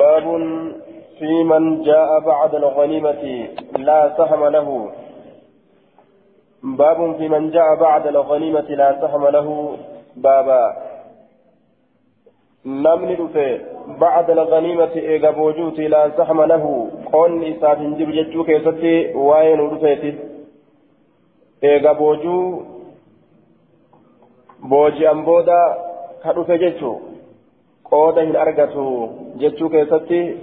باب في من جاء بعد الغنيمة لا سهم له. باب في من جاء بعد الغنيمة لا سهم له. بابا نمني دفه بعد الغنيمة إيغا بوجوتي لا سهم له. قول إساف جب كيستي وين دفيتي إيغا بوجو. بوجي أمبودا كدفه جتشو قودا هن أرغتو جتشو كيستي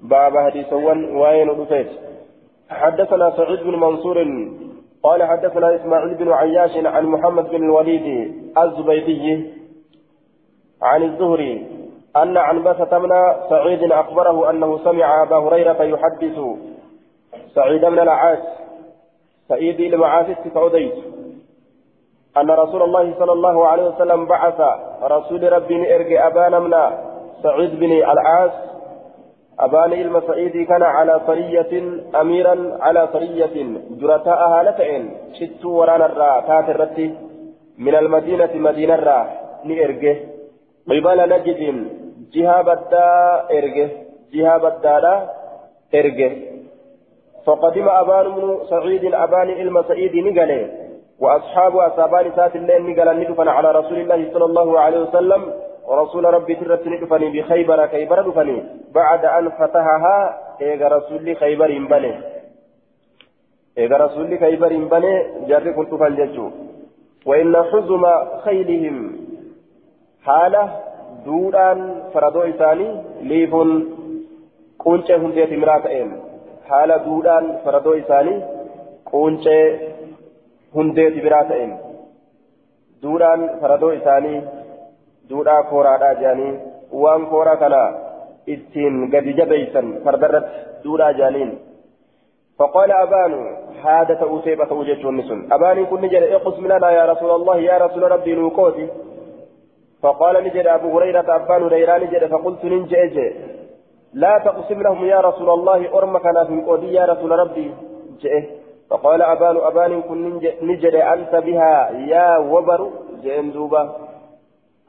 باب حديثوان وين دفيت حدثنا سعيد بن منصور قال حدثنا إسماعيل بن عياش عن محمد بن الوليد الزبيدي عن الزهري أن عنبسة من سعيد أخبره أنه سمع أبا هريرة يحدث سعيد من العاش سعيد المعافس فأديت أن رسول الله صلى الله عليه وسلم بعث رسول ربي إرجع أبانا من سعيد بن العاص. أبان إلما سعيدي كان على صرية أميرا على صرية. جرتاء هالتين شت ورانا الرا تات الرتي من المدينة مدينة الرا نيرجه قبل نجد جهة بدا إرجه جهة بدا إرجه فقدم أبان سعيد أبان إلما سعيد نقله وأصحاب أصابان سات الليل نقل ندفن على رسول الله صلى الله عليه وسلم ورسول ربي ترت ندفني بخيبر كيبر دفني. بعد أن فتحها إيغا رسول خيبر بني إيغا رسول خيبر بني جري كنت فنججو وإن حزم خيلهم. حالة دوران فردو إساني ليف هندية مراتئين حالة دوران فردو إساني قنشة هندية مراتئين دوران فردو إساني duudhaa kooraadhaa jedhanii waan kooraa kana ittiin gadi jabeeysan fardarratti duudhaa jedhaniin. فقال أبان هذا تأوسيبة وجهة النسون أبان كن نجد اقسم لنا يا رسول الله يا رسول ربي نوكوتي فقال نجد أبو هريرة أبان ريران نجد فقلت ننجئ لا تقسم لهم يا رسول الله أرمك أنا في قودي يا رسول ربي جئ فقال أبان أبان كن نجد أنت بها يا وبر جئ دوبا.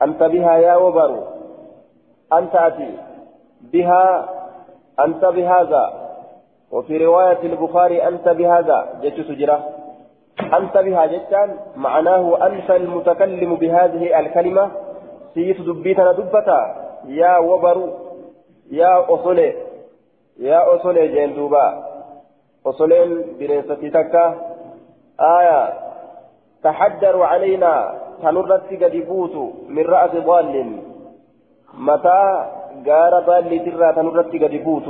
أنت بها يا وبر. أنت أتي بها أنت بهذا. وفي رواية البخاري أنت بهذا جت سجرة. أنت بها جتان معناه أنت المتكلم بهذه الكلمة. سيت دبيتنا دبتا. يا وبر يا أصلي يا أصلي دوبا. أصلين بنيستي تكا. آية. تحجر علينا. تنرتي قد يفوت من رأس ضال. متى غار ضال ترى تنرتي قد يفوت؟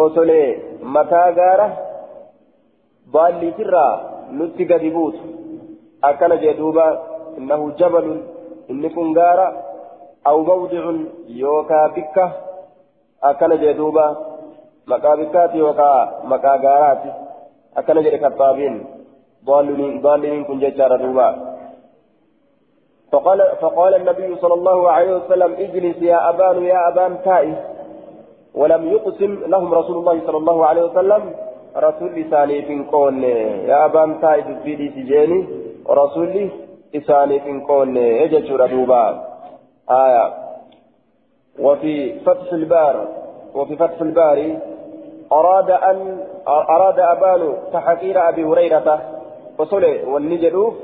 أصلي متى غار ضال ترى نتي قد يفوت؟ أكل جدوبا إنه جبل. إن كن غار أو موضع يوكا بكة أكل جدوبا مكا بكات يوكا أكل جد كتابين ضالين ضالين كن ججار دوبا فقال فقال النبي صلى الله عليه وسلم اجلس يا أبان يا أبان تائس ولم يقسم لهم رسول الله صلى الله عليه وسلم رسول لساني في قول يا أبان تائس في دي سجيني ورسول لساني في قول يجتر دوبا آية وفي فتح البار وفي فتح الباري أراد أن أراد أبان تحقير أبي هريرة. وصله والنجدوف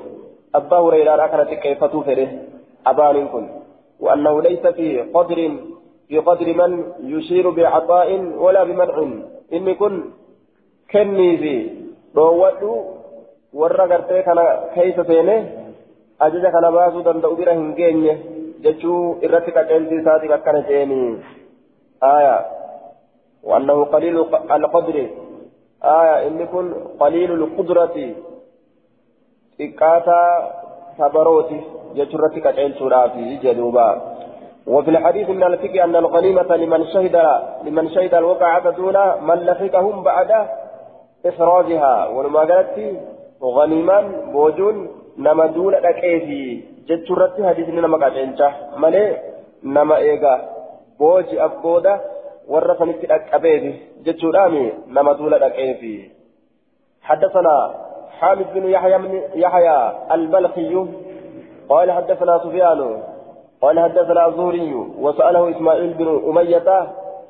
أبا هريرة أكرت كيف تفره أبان كن. وأنه ليس في قدر في قدر من يشير بعطاء ولا بمنع. إني كن كني في gartee kana keessa seene ajaja kana baasuu danda'u bira hin geenye jechuu irratti qaceelchi isaatiif akkana jeeni aya وأنه قليل القدر. آية إن يكون قليل القدرة. xiqqaataa sabarooti jechuurratti qaceelchuudhaaf jedhuuba وفي الحديث من الفقه أن الغنيمة لمن شهد لمن شهد الوقعة دون من لحقهم بعد إخراجها ولما قالت غنيما بوجون نما دون لكيفي. جتشرت حديث نما قاتلتا مالي نما إيغا بوجي أبودا ورثني أكابيبي جتشرامي نما دون لكيفي حدثنا حامد بن يحيى من يحيى البلخي قال حدثنا سفيان قال حدثنا الزهري وسأله إسماعيل بن أمية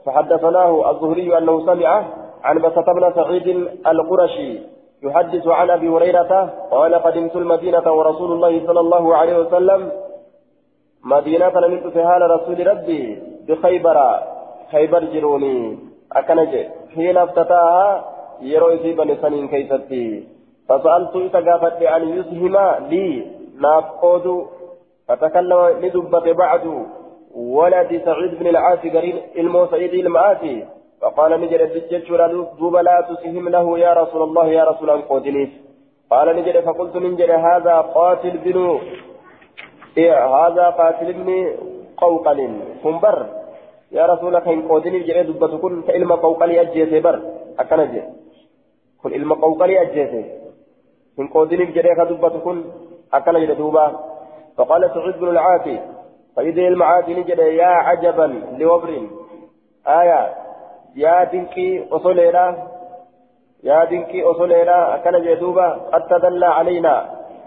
فحدثناه الزهري أنه سمع عن بسط بن سعيد القرشي يحدث عن أبي هريرة قال قدمت المدينة ورسول الله صلى الله عليه وسلم مدينة نمت في حال رسول ربي بخيبر خيبر جروني أكنج حين افتتاها يروي بني سنين كيستي فسألت إتقافت أن يسهم لي نافقود فتكلم لدبة بعد ولد سعيد بن العاص قريب المو سعيد المعاصي فقال نجد الدجاج دوب لا تسهم له يا رسول الله يا رسول الله قودنيف قال نجد فقلت نجد هذا قاتل بن إيه هذا قاتل بن قوقل كنبر يا رسول الله كن قودنيف جري دبة كن كإلما قوقل أجيسي بر؟ أكنجي كن إلما قوقل أجيسي. كن قودنيف جري دبة كن دوبا. فقال سعيد بن العاصي فإذا المعادي نجد يا عجبا لوبر. آية يا دنكي أصولينا يا دنكي أصولينا أكن جدوبا قد تدلى علينا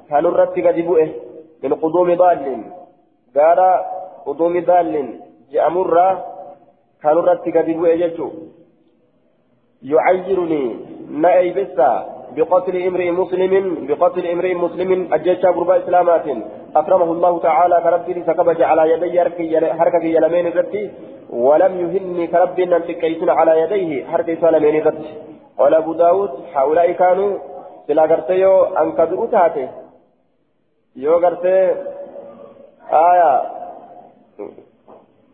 كنرت قد بؤه من قدوم ضال قال قدوم ضال جأمر كنرت قد بؤه ججو يعيرني نأي بسا بقتل امرئ مسلم بقتل امرئ مسلم أجيشا قربا إسلامات. أكرمه الله تعالى كربي سكبج على يدي حركة يلمين الرتي ولم يهني كربي تكيسن على يديه حركة يلمين الرتي قال أبو داود هؤلاء كانوا سلا قرتيو أنكدوا أتاتي يو قرتي آية.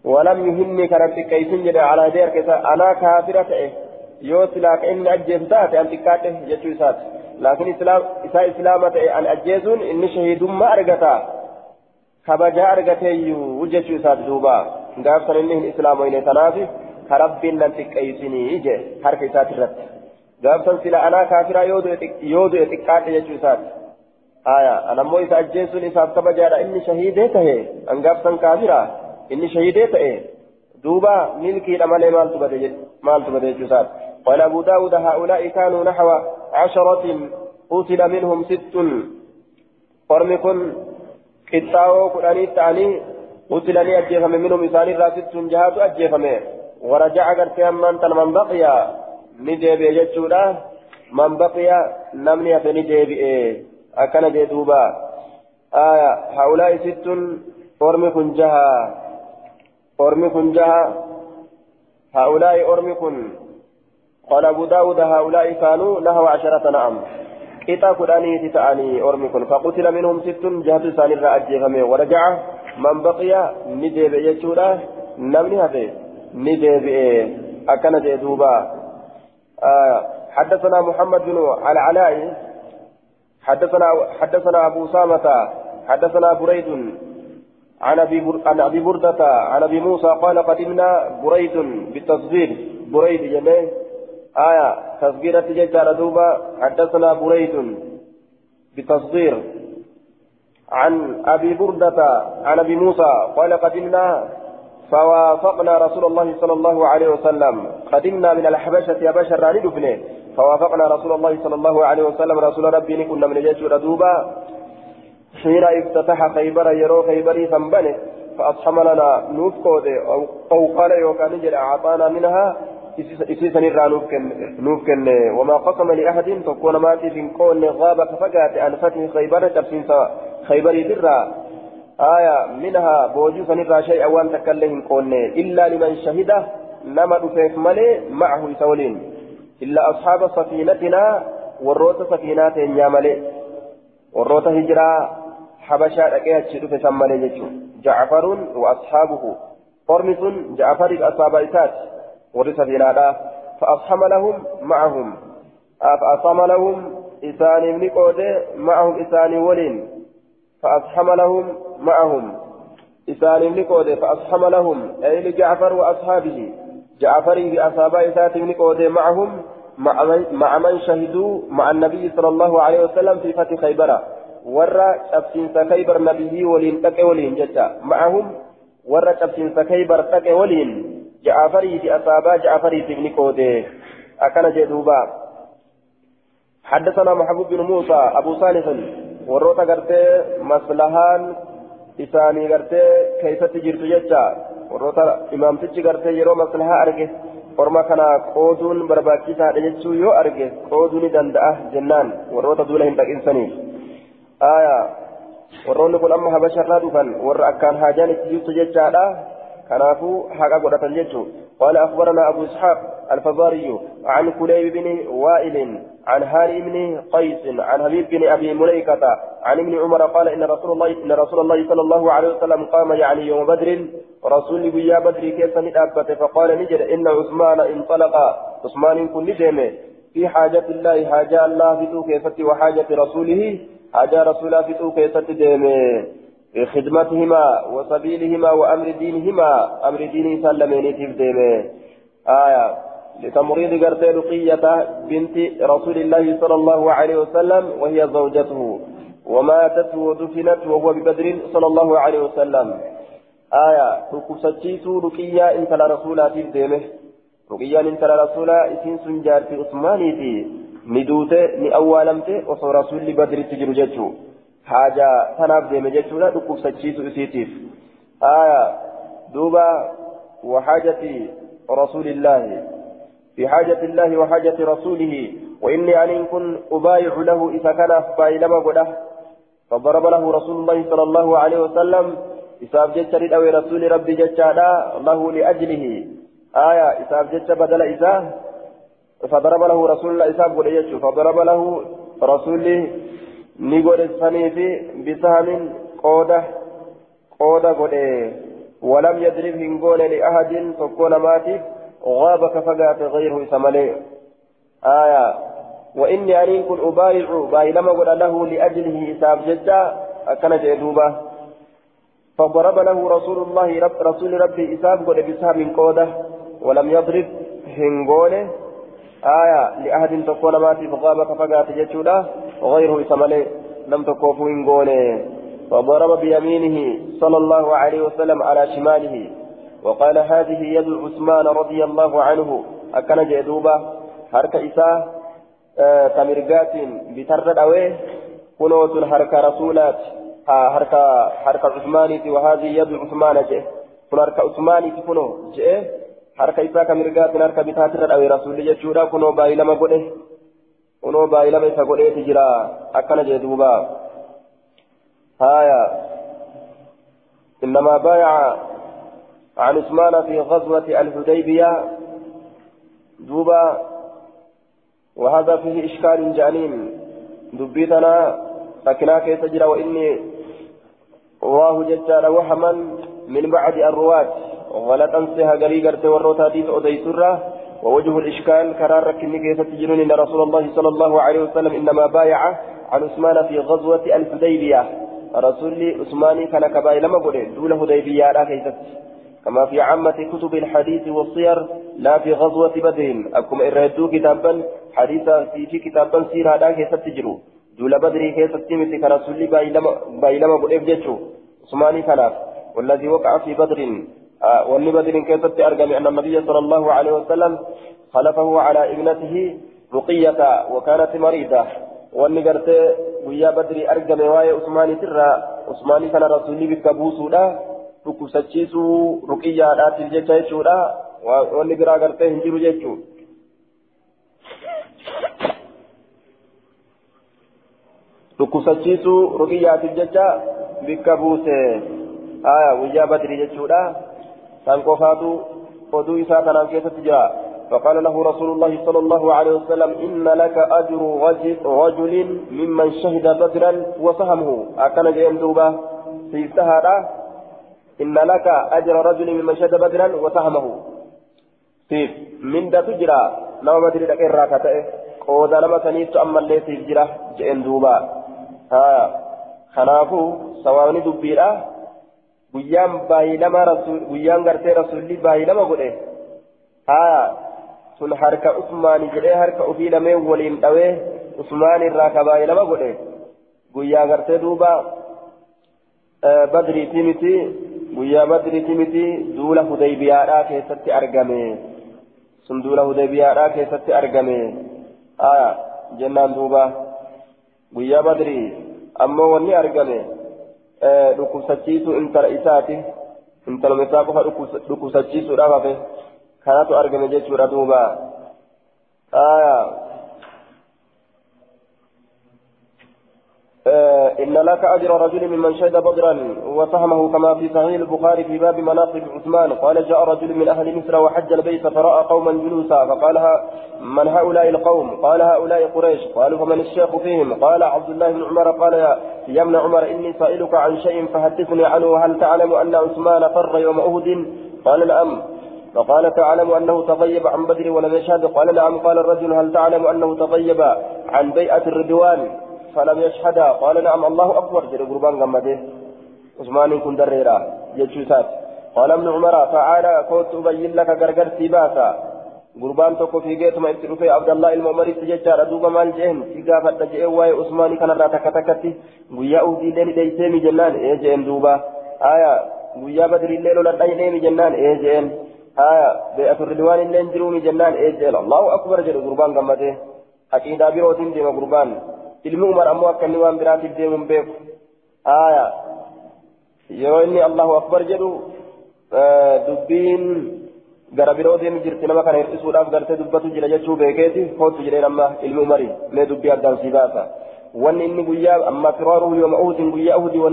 ولم يهني كربي كيسن على يديه أنا كافرة إيه yoo silaa ka inni ajjeesu taate an xiqqaadhe jechuu isaati laakiin isaa islaama ta'e an ajjeesuun inni shahiidummaa argata kabajaa argateeyyuu jechuu isaati duuba gaafsan inni hin islaamoyne tanaaf ka rabbiin nan xiqqeeysinii je harka isaati irratti gaafsan sila anaa kaafiraa yoo du'e xiqqaadhe jechuu isaati aya anammoo isa ajjeesuun isaaf kabajaadha inni shahiidee tahe an gaafsan kaafiraa inni shahiidee ta'e دوبا ملكي لمالي مالت بدي مالت بدي جسات قال أبو داود هؤلاء كانوا نحو عشرة قتل منهم ست فرمكن قطاو قراني تاني قتلني أجيفم منهم إساني را ست جهات أجيفم ورجع قرتي أمان من بقي نديبي جتشودا من بقي نمني في نديبي أكن جي دوبا آية هؤلاء ست فرمكن جها أرمي كن جها هؤلاء أرمي كن قال أبو داود هؤلاء كانوا نهوا عشرة نعم إتا كداني تتعني أرمي كن فقتل منهم ست جهة ثاني الرأجي ورجع من بقي ندب يجودا نمني هذه ندب أكن جدوبا حدثنا محمد بن العلاء حدثنا حدثنا أبو سامة حدثنا بريد عن أبي عن أبي بردة عن أبي موسى قال قدمنا بريد بالتصغير بريد جميع. آية تصغيرة ججارة دوبا حدثنا بريد بتصغير عن أبي بردة عن أبي موسى قال قدمنا فوافقنا رسول الله صلى الله عليه وسلم. قدمنا من الحبشة يا بشر راني فوافقنا رسول الله صلى الله عليه وسلم. رسول ربي كنا من جيش دوبا حين افتتح خيبر يرو خيبري فانبنه فأصحم لنا نوفكود أو قال يوكان جل أعطانا منها إسيسا نرى نوفكن وما قسم لأحد تكون ماتي في كون غاب فقات عن فتح خيبر تبسين خيبري درا آية منها بوجوسا نرى شيء وان تكلهم كون إلا لمن شهد نما دفيف ملي معه يسولين إلا أصحاب سفينتنا والروت سفينات يا ملي والروت هجرا حبشا دقيها تشدف سمالي جيتشو. جعفر وأصحابه. قرمس جعفر أصحاب إسات. ورث بلادا فأصحم لهم معهم. فأصحم لهم إساني من معهم إساني ولين. فأصحم لهم معهم. إساني من فأصحم لهم. أي لجعفر وأصحابه. جعفر بأصحاب إسات من معهم. مع من شهدوا مع النبي صلى الله عليه وسلم في فتح خيبر warra cabsiinsa kaybar nabiyyi waliin dhaqe waliin jecha ma'ahum warra cabsiinsa kaybar dhaqe waliin ja'afarii fi asaabaa ja'afariitiif ni qoode akkana jedhuuba حدثنا محمود بن موسى أبو صالح وروتا قرتي مصلحان إساني قرتي كيف تجرت جتا warroota imaamtichi gartee yeroo maslahaa arge orma kana qooduun barbaachisaadha jechuu yoo arge qooduu ni danda'a jennaan warroota duula hin dhaqinsaniif aya warroonni kun amma habasharraa dhufan warra akkaan haajaan itti jirtu jechaadha. Kanaafuu haqa godhatan jechuu قال أخبرنا أبو إسحاق الفزاري عن كليب بن وائل عن هاني بن قيس عن حبيب بن أبي مليكة عن ابن عمر قال إن رسول الله إن رسول الله صلى الله عليه وسلم قام يعني يوم بدر رسول بيا بدر كيف نتأبت فقال نجد إن عثمان انطلق عثمان كن نجمه في حاجة الله حاجة الله في كيفت وحاجة رسوله حاجة رسوله في كيفت ديمه في خدمتهما وسبيلهما وأمر دينهما. أمر دينه سلمين تفديمه آية. لتمريض قرتي رقية بنت رسول الله صلى الله عليه وسلم وهي زوجته. وماتت ودفنت وهو ببدر صلى الله عليه وسلم. آية. تكسجيت رقية إنت لرسولا تفديمه رقية إنت لرسولا إسين سنجارتي عثمانيتي. نأوالمته وصو رسول بدر تجر جتشو حاجة تناف ديم جتشولا دكوف سجيسو إسيتيف آية دوبا وحاجة رسول الله في حاجة الله وحاجة رسوله وإني أن كن أبايع له إذا كان بايلما قده فضرب له رسول الله صلى الله عليه وسلم إساف جتشرد أو رسول ربي جتشادا له لأجله آية إساف جتش بدل إساف فضرب له رسول الله إساف قد فضرب له رسول ni godhe saniifi bisaamin qooda qooda godhe. ولم يدرب هنقول لأحد تكون ماتي غاب كفقات غيره سملي آية وإني أن كن أبايع بايلما قل له لأجله إساب جدا أكن جئدوبة فضرب له رسول الله رب رسول ربي إساب قل بسام قودة. ولم يضرب هنقول آية لأحد تكون ماتي فغاب كفقات جدا غيره إسمالي لم تكوفوا إنقونه فضرب بيمينه صلى الله عليه وسلم على شماله وقال هذه يد عثمان رضي الله عنه أكن جدوبة. حركة إساء آه تمرقات بترد أويه كنوت حركة رسولات آه حركة حركة عثماني وهذه يد عثمان جه كن عثماني كنو جه حركة إساء كمرقات حركة بترد أويه رسول جدوبة كنو باي لما قده kunoo baay'ilama isa godheeti jira. Akkana jee duuba. Haya إنما بايع عن عثمان في غزوة الحديبية. دوبا. وهذا فيه إشكال جانين دبيتنا. لكنا كيف جرى وإني رواه ججال وهما من بعد الرواة. غلطا سها قريقرت والروتاتيس أديسره ووجه الإشكال كرار كني كيف تجنون إن رسول الله صلى الله عليه وسلم إنما بايع عن عثمان في غزوة الحديبية رسول عثمان كان كباي لما قل دول حديبية لا كيف كما في عامة كتب الحديث والسير لا في غزوة بدر أكم إرهدوا كتابا حديثا في, في كتابا سير هذا كيف تجروا دول بدر كيف تجمت كرسول باي لما قل إفجتشو عثماني كان والذي وقع في بدر wanni badrin keessatti argame أن النبي صلى الله عليه وسلم خلفه على ابنته رقية وكانت مريضة wanni gartee guyyaa badrii argame waa'ee usmaaniitirraa usmaanii kana rasuulli bikka buusuudha dhukkubsachiisuu ruqiyyaadhaatiif jecha jechuudha wanni biraa gartee hin jiru jechuu dhukkubsachiisuu ruqiyyaatiif jecha bikka buuse guyyaa badrii jechuudha كان قفاتو ودو إساء تجرى فقال له رسول الله صلى الله عليه وسلم إن لك أجر رجل ممن شهد بدرا وسهمه أكن جيم دوبا في سهرة إن لك أجر رجل ممن شهد بدرا وسهمه في من دا تجرى نما بدري لك الراكته قودا لما سنيت أما اللي تجرى جيم دوبا ها خنافو سواوني دبيرا guyyaan baay'ilama guyyaan gartee rasuulli baay'ilama godhe haa sun harka usmaani jedhee harka ofii lameen waliin dhawee usmaan irraa ka baay'ilama godhe guyyaa gartee duuba badriitii miti guyyaa badriitii miti duula hudaybiyaadhaa keessatti argame sun duula hudaybiyaadhaa keessatti argame haa jennaan duuba guyyaa badrii ammoo wanni argame dhukkubsachiisu intala isaati intaluma isaa qofa dhukkubsachiisuudhaaf hafe kanatu argame jechuudha duuba إن لك أجر رجل ممن شهد بدرا وفهمه كما في صحيح البخاري في باب مناقب عثمان. قال جاء رجل من أهل مصر وحج البيت فرأى قوما جلوسا فقال من هؤلاء القوم؟ قال هؤلاء قريش. قالوا فمن الشيخ فيهم؟ قال عبد الله بن عمر. قال يا, يا ابن عمر إني سائلك عن شيء فحدثني عنه. هل تعلم أن عثمان فر يوم أهد قال نعم. فقال تعلم أنه تغيب عن بدر ولم يشهد؟ قال نعم. قال الرجل هل تعلم أنه تغيب عن بيعة الردوان؟ فلم يشهد قال نعم الله أكبر. جري قربان غمده عثمان كن دريرا. جتشوسات قال ابن عمر تعالى كنت أبين لك غرغر توكو في جيت ما ابتلوفي عبد الله المؤمر تججار أدوب مال جهن. سيقا فتجئ واي عثمان كان را تكتكتي ويا أودي لين ديسيمي جنان. إيه جين دوبا. آية ويا بدر الليل ولا دينيمي جنان. إيه جين آية بيئة الردوان اللين جرومي جنان. إيه جين الله أكبر. جري قربان غمده أكيد أبيروتين ديما قربان. Ilmi umar ammoo akka inni waan biraatiif deemuun beeku aya yeroo inni allahu akbar jedhu dubbiin gara biroo deemu jirti nama kana hir'isuudhaaf gartee dubbatu jira jechuu beekeeti kootu jedheen amma ilmi umarii mee dubbii addaan sii baasa wanni inni guyyaa amma firaaruhu yooma uhudin guyyaa uhudii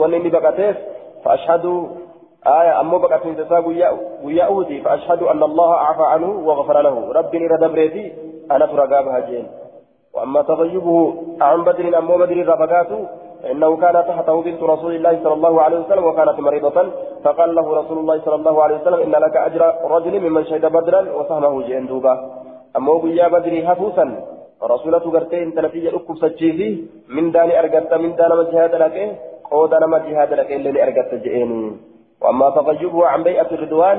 wanni inni baqateef فأشهد آية أمو بقى في انتساء ويا أودي فأشهد أن الله عفى عنه وغفر له ربي إلى دبرتي أنا فرقابها جين وأما تغيبه عن بدر أمو بدر رفقاته فإنه كان تحته بنت رسول الله صلى الله عليه وسلم وكانت مريضة فقال له رسول الله صلى الله عليه وسلم إن لك أجر رجل ممن شهد بدرا وفهمه جندوبا أمو بيا بدر هفوسا رسولة قرتين تنتيجة أكب سجيفي من داني أرقدت من دان مجهاد لك قود نما جهاد لك إلا أرقدت جئيني. وأما تغيبه عن بيئة الرضوان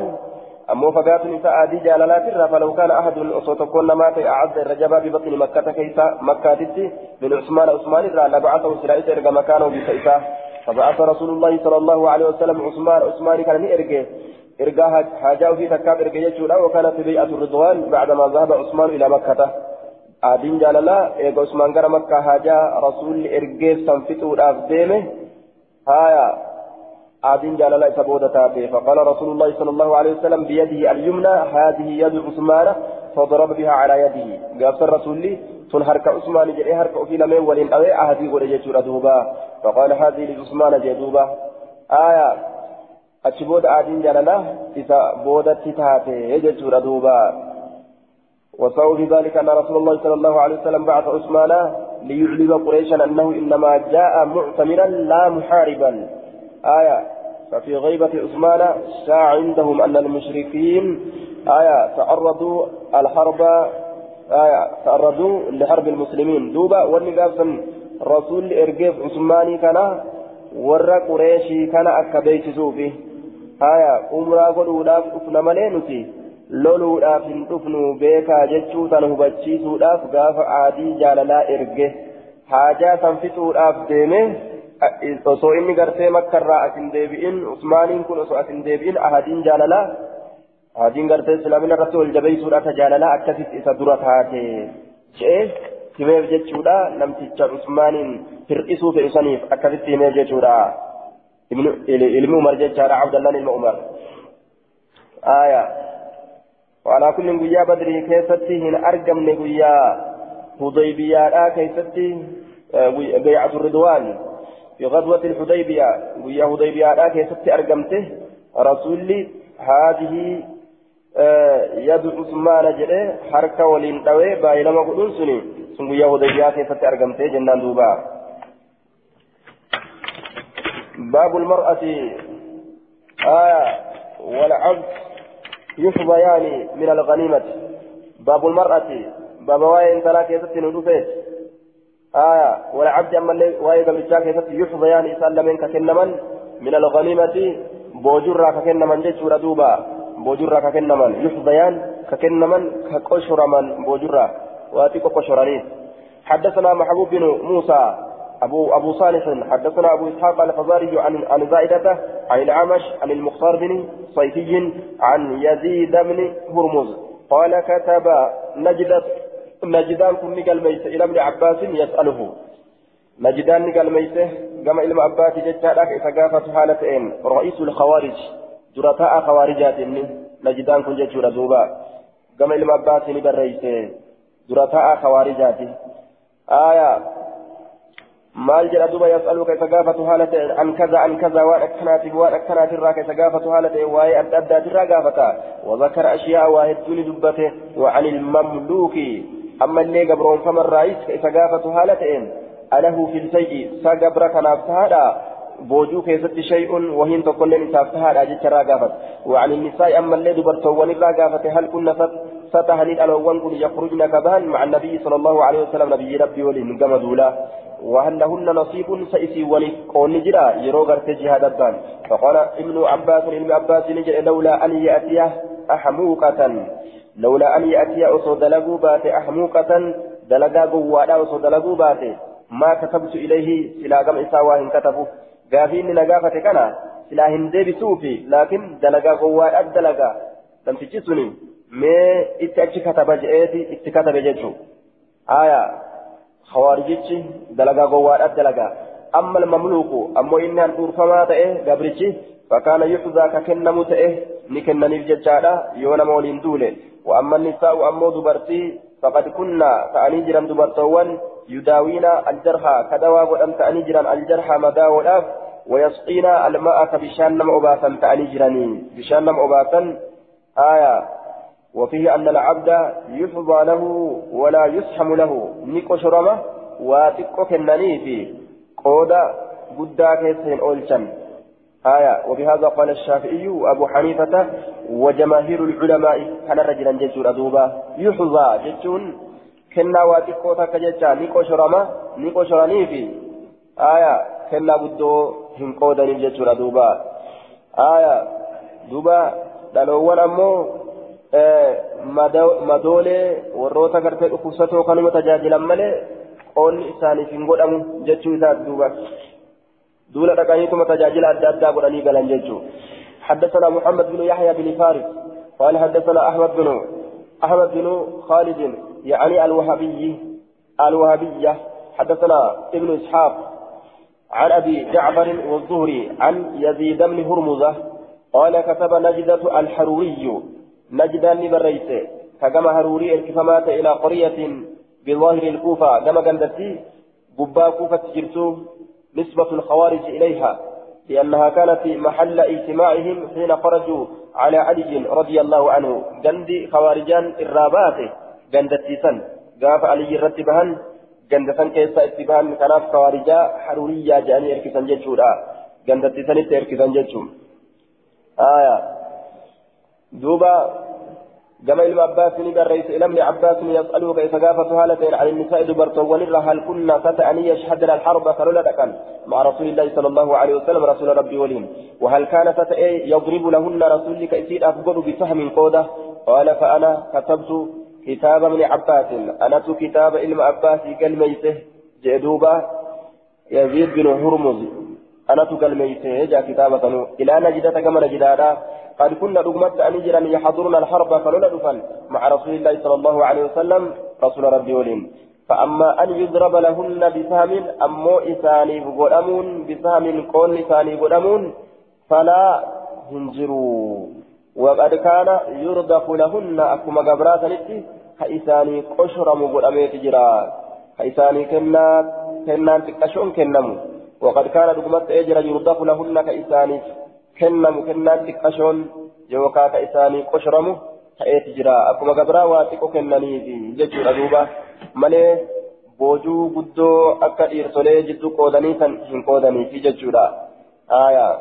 أمو فقات نساء عادي جالالات الرا فلو كان أحد أصوت كون مات أعز الرجبة ببطن مكة كيسا مكة تتي من عثمان عثمان الرا لبعثه سرائت إرقى مكانه بسيسا. فبعث رسول الله صلى الله عليه وسلم عثمان عثمان كان إرقى إرقى حاجة في تكاب إرقى يجولا وكانت بيئة الرضوان بعدما ذهب عثمان إلى مكة. عادين جاللا إرقى عثمان قال مكة حاجة رسول إرقى سنفتو الأفديمه هايا. آدين جلال إسابودة تاتي فقال رسول الله صلى الله عليه وسلم بيده اليمنى هذه يد عثمان فضرب بها على يده. قال الرسول لي تن حركة عثمان جري حركة في لمن ولين أوي أهدي ولجت دوبا. فقال هذه لعثمان جدوبا آية. أتشبود آدين جلال إسابودة تاتي يجت دوبا. في ذلك أن رسول الله صلى الله عليه وسلم بعث عثمان ليعلم قريشا أنه إنما جاء معتمرا لا محاربا. آية ففي غيبة عثمان شاع عندهم أن المشركين آية تعرضوا الحرب آية تعرضوا لحرب المسلمين. دوبا والنقابة رسول إرقيف عثماني كان ور قريشي كان أكبيت سوفي آية أمرا قلوداف أفنى ملينتي loluudhaaf hin dhufnu beekaa jechuu tan hubachiisuudhaaf gaafa aadii jaalalaa erge haajaa san fixuudhaaf deeme osoo inni gartee makkarraa as hin deebi'in usmaaniin kun osoo as hin deebi'in ahadiin jaalalaa ahadiin gartee islaamina irratti wal jabeessuudhaaf jaalalaa akkasitti isa dura taate je'ee himeef jechuudha namticha usmaaniin hir'isuu fedhu saniif akkasitti himeef jechuudha ilmi umar jechaadha abdallaan ilma umar aayaa وعلى كل قيا بدري كيستي هن أرقم قيا هضيبيا كيستي بيعة الرضوان في غزوة الحديبية ويا حديبية كيست أرقمته رسولي هذه يد عثمان جري حركة ولين دوي بايلما قدون سني سن ويا حديبية كيست أرقمته جنان دوبا باب المرأة آية والعبد يحظيان من الغنيمة باب المرأة باب واين كيست ندفت آية والعبد أما اللي واي قبل جاك يحظيان يسلمين ككنمن من الغنيمة بوجرة ككنمن جيشورة دوبا بوجرة ككنمن يحظيان ككنمن كقشرمن بوجرة. واتيكو قشرانيس حدثنا محبوب بن موسى أبو أبو صالح. حدثنا أبو إسحاق الفزاري عن عن زائدة عن الأعمش عن المختار بن صيفي عن يزيد بن هرمز. قال كتب نجدة نجدان كن نقل ميسة إلى ابن عباس يسأله نجدان نقل ميسة كما إلى عباس جتشارك إذا حالتين رئيس الخوارج درتاء خوارجات نجدان كن جتشورا دوبا كما إلما عباس بريسه درتاء خوارجات آية isa gaafatu haala ta'e an kaza an kaza waan akkanaatiif waan akkanaatirraa ka isa gaafatu haala ta'e waa'ee adda addaatirraa gaafata wazakara ashiyaa waa hedduu ni dubbate وعن المملوك أما اللي قبرون فمن رئيس كيف قافة هالتين أله في الشيء سقبر كنافتها بوجو كيست شيء وهين تقول نسافتها أجل قافت. وعن النساء أما اللي دبرتون قافت هل كنا ستهني الألوان كن يخرجن كبان مع النبي صلى الله عليه وسلم نبي ربي ولي قمدولا وهل لهن نصيب سيسي ولي قول نجرا يرو غرت جهاد الدان. فقال ابن عباس ابن عباس نجر لولا أن يأتيه أحموقة. لولا أن يأتي أصو دلقوا باتي أحموقة دلقا قوانا أصو دلقوا باتي ما كتبت إليه سلا قم إساوا إن كتبوا قافين نقافة كنا سلا هندي بسوفي لكن دلقا قوانا الدلقا لم تجسني. ما إتأتي كتب جئتي إتكتب جيتشو آية خوارجيتشي دلقا قوانا الدلقا أما المملوك أما إن أن فما تأه قبرتشي فكان يحظى ككنم تأه نكنني الججالة يونا مولين دولي وأما النساء أمو دبرتي فقد كنا تأني جرا دبرتوان يداوينا الجرحى كدوا ودم تأني جرا الجرحى مداولاف ويسقينا الماء بشان نم أباسا تأني جراني. بشان نم أباسا آية. وفيه أن العبد يفضى له ولا يسحم له. نيكو شرمه واتكو كنني في قودا قدا كيسين أولشن آية وبهذا قال الشافعي وأبو حنيفة وجماهير العلماء كان رجلا جيشون أدوبا يحظى جيشون كنا واتقو تك جيشا نيكو شرما نيكو شراني في آية كنا بدو هنقودني جيشون أدوبا آية دوبا دلوان أمو madoolee warroota gartee dhukkubsatoo kanuma tajaajilan malee Qoonni isaaniif hin godhamu jechuu isaati duuba. دولة رقايتم تجاجل أدى قراني قلن جيجو حدثنا محمد بن يحيى بن فارس قال حدثنا أحمد بن أحمد بن خالد يعني الوهابي الوهابية حدثنا ابن إسحاق عن أبي جعفر والزهري عن يزيد بن هرمزة قال كتب نجدة الحروري نجدا لبريته كما هروري الكفمات إلى قرية بظاهر الكوفة كما قندتي قبا كوفة جرسوه نسبة الخوارج إليها لأنها كانت محل اجتماعهم حين خرجوا على علي رضي الله عنه. جند خوارجان الرابات جندتيسن قاف علي رتبهن جندسن كيسا اتبهن كناف خوارجا حروريا جاني اركسن ججورا جندتيسن اركسن ججور آية. دوبا كما إلما عباس بريس إلى ابن عباس يسأله كيف قافة هالتين عن النساء دبرتون هل كنا فتأني يشهدن الحرب دكان مع رسول الله صلى الله عليه وسلم رسول ربي ولين وهل كان فتأي يضرب لهن رسول كيسير أفضل بسهم قودة؟ قال فأنا كتبت كتاب ابن عباس أنا كتاب إلما عباس قال ميته جدوبة يزيد بن هرمز. أنا قال ميته جاء كتابة إلى نجدة كما نجدها. قد كنا رغمت أن يجرا يحضرون الحرب فلولا مع رسول الله صلى الله عليه وسلم رسول ربي ولين. فأما أن يضرب لهن بسهم أمو إساني بقدمون بسهم قول إساني بقدمون فلا هنجروا. وقد كان يرضخ لهن أكما قبرات نتي كإساني قشر مقدمي تجرا كإساني كنا كنا تكشون كنمو. وقد كان رغمت أجر يرضخ لهن كإساني kennamu kennaan xiqqashoon yookaan ka isaanii qoshramu ta'eeti jira akkuma gabraa waa xiqqoo kennaniifi jechuudha duuba malee boojuu guddoo akka dhiirtolee jidduu qoodanii kan hin qoodaniifi jechuudha aayaa.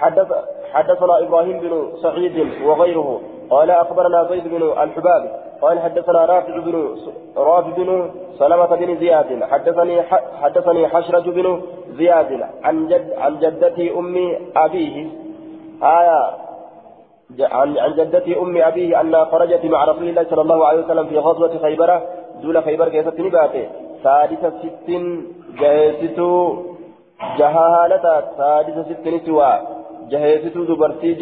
حدث حدثنا إبراهيم بن سعيد وغيره قال اخبرنا زيد بن الحباب قال حدثنا رافع بن رافع بن سلمة بن زياد حدثني حدثني حشرج بن زياد عن جد عن جدتي أم أبيه. آية عن عن جدتي أم أبيه أنها خرجت مع رسول الله صلى الله عليه وسلم في غزوة خيبر دول خيبر كيست نباته ثالث ست جهيستو جهالتا ثالث ست نسوى جهيستو دبرتي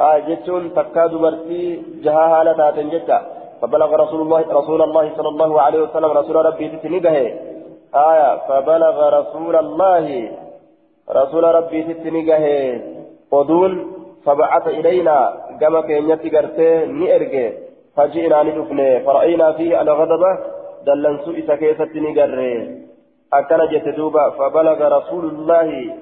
جهالتاتين آه جتون تكا دبرتي جهالتاتين جتا. فبلغ رسول الله رسول الله صلى الله عليه وسلم رسول ربي تتنبه آية فبلغ رسول الله رسول ربي ستنقه ودون فبعث إلينا كما كان يتقرته نئرقه فجئنا ندفنه فرأينا فيه الغضبة دلنسو إسا كيسة نقره أكن جت فبلغ رسول الله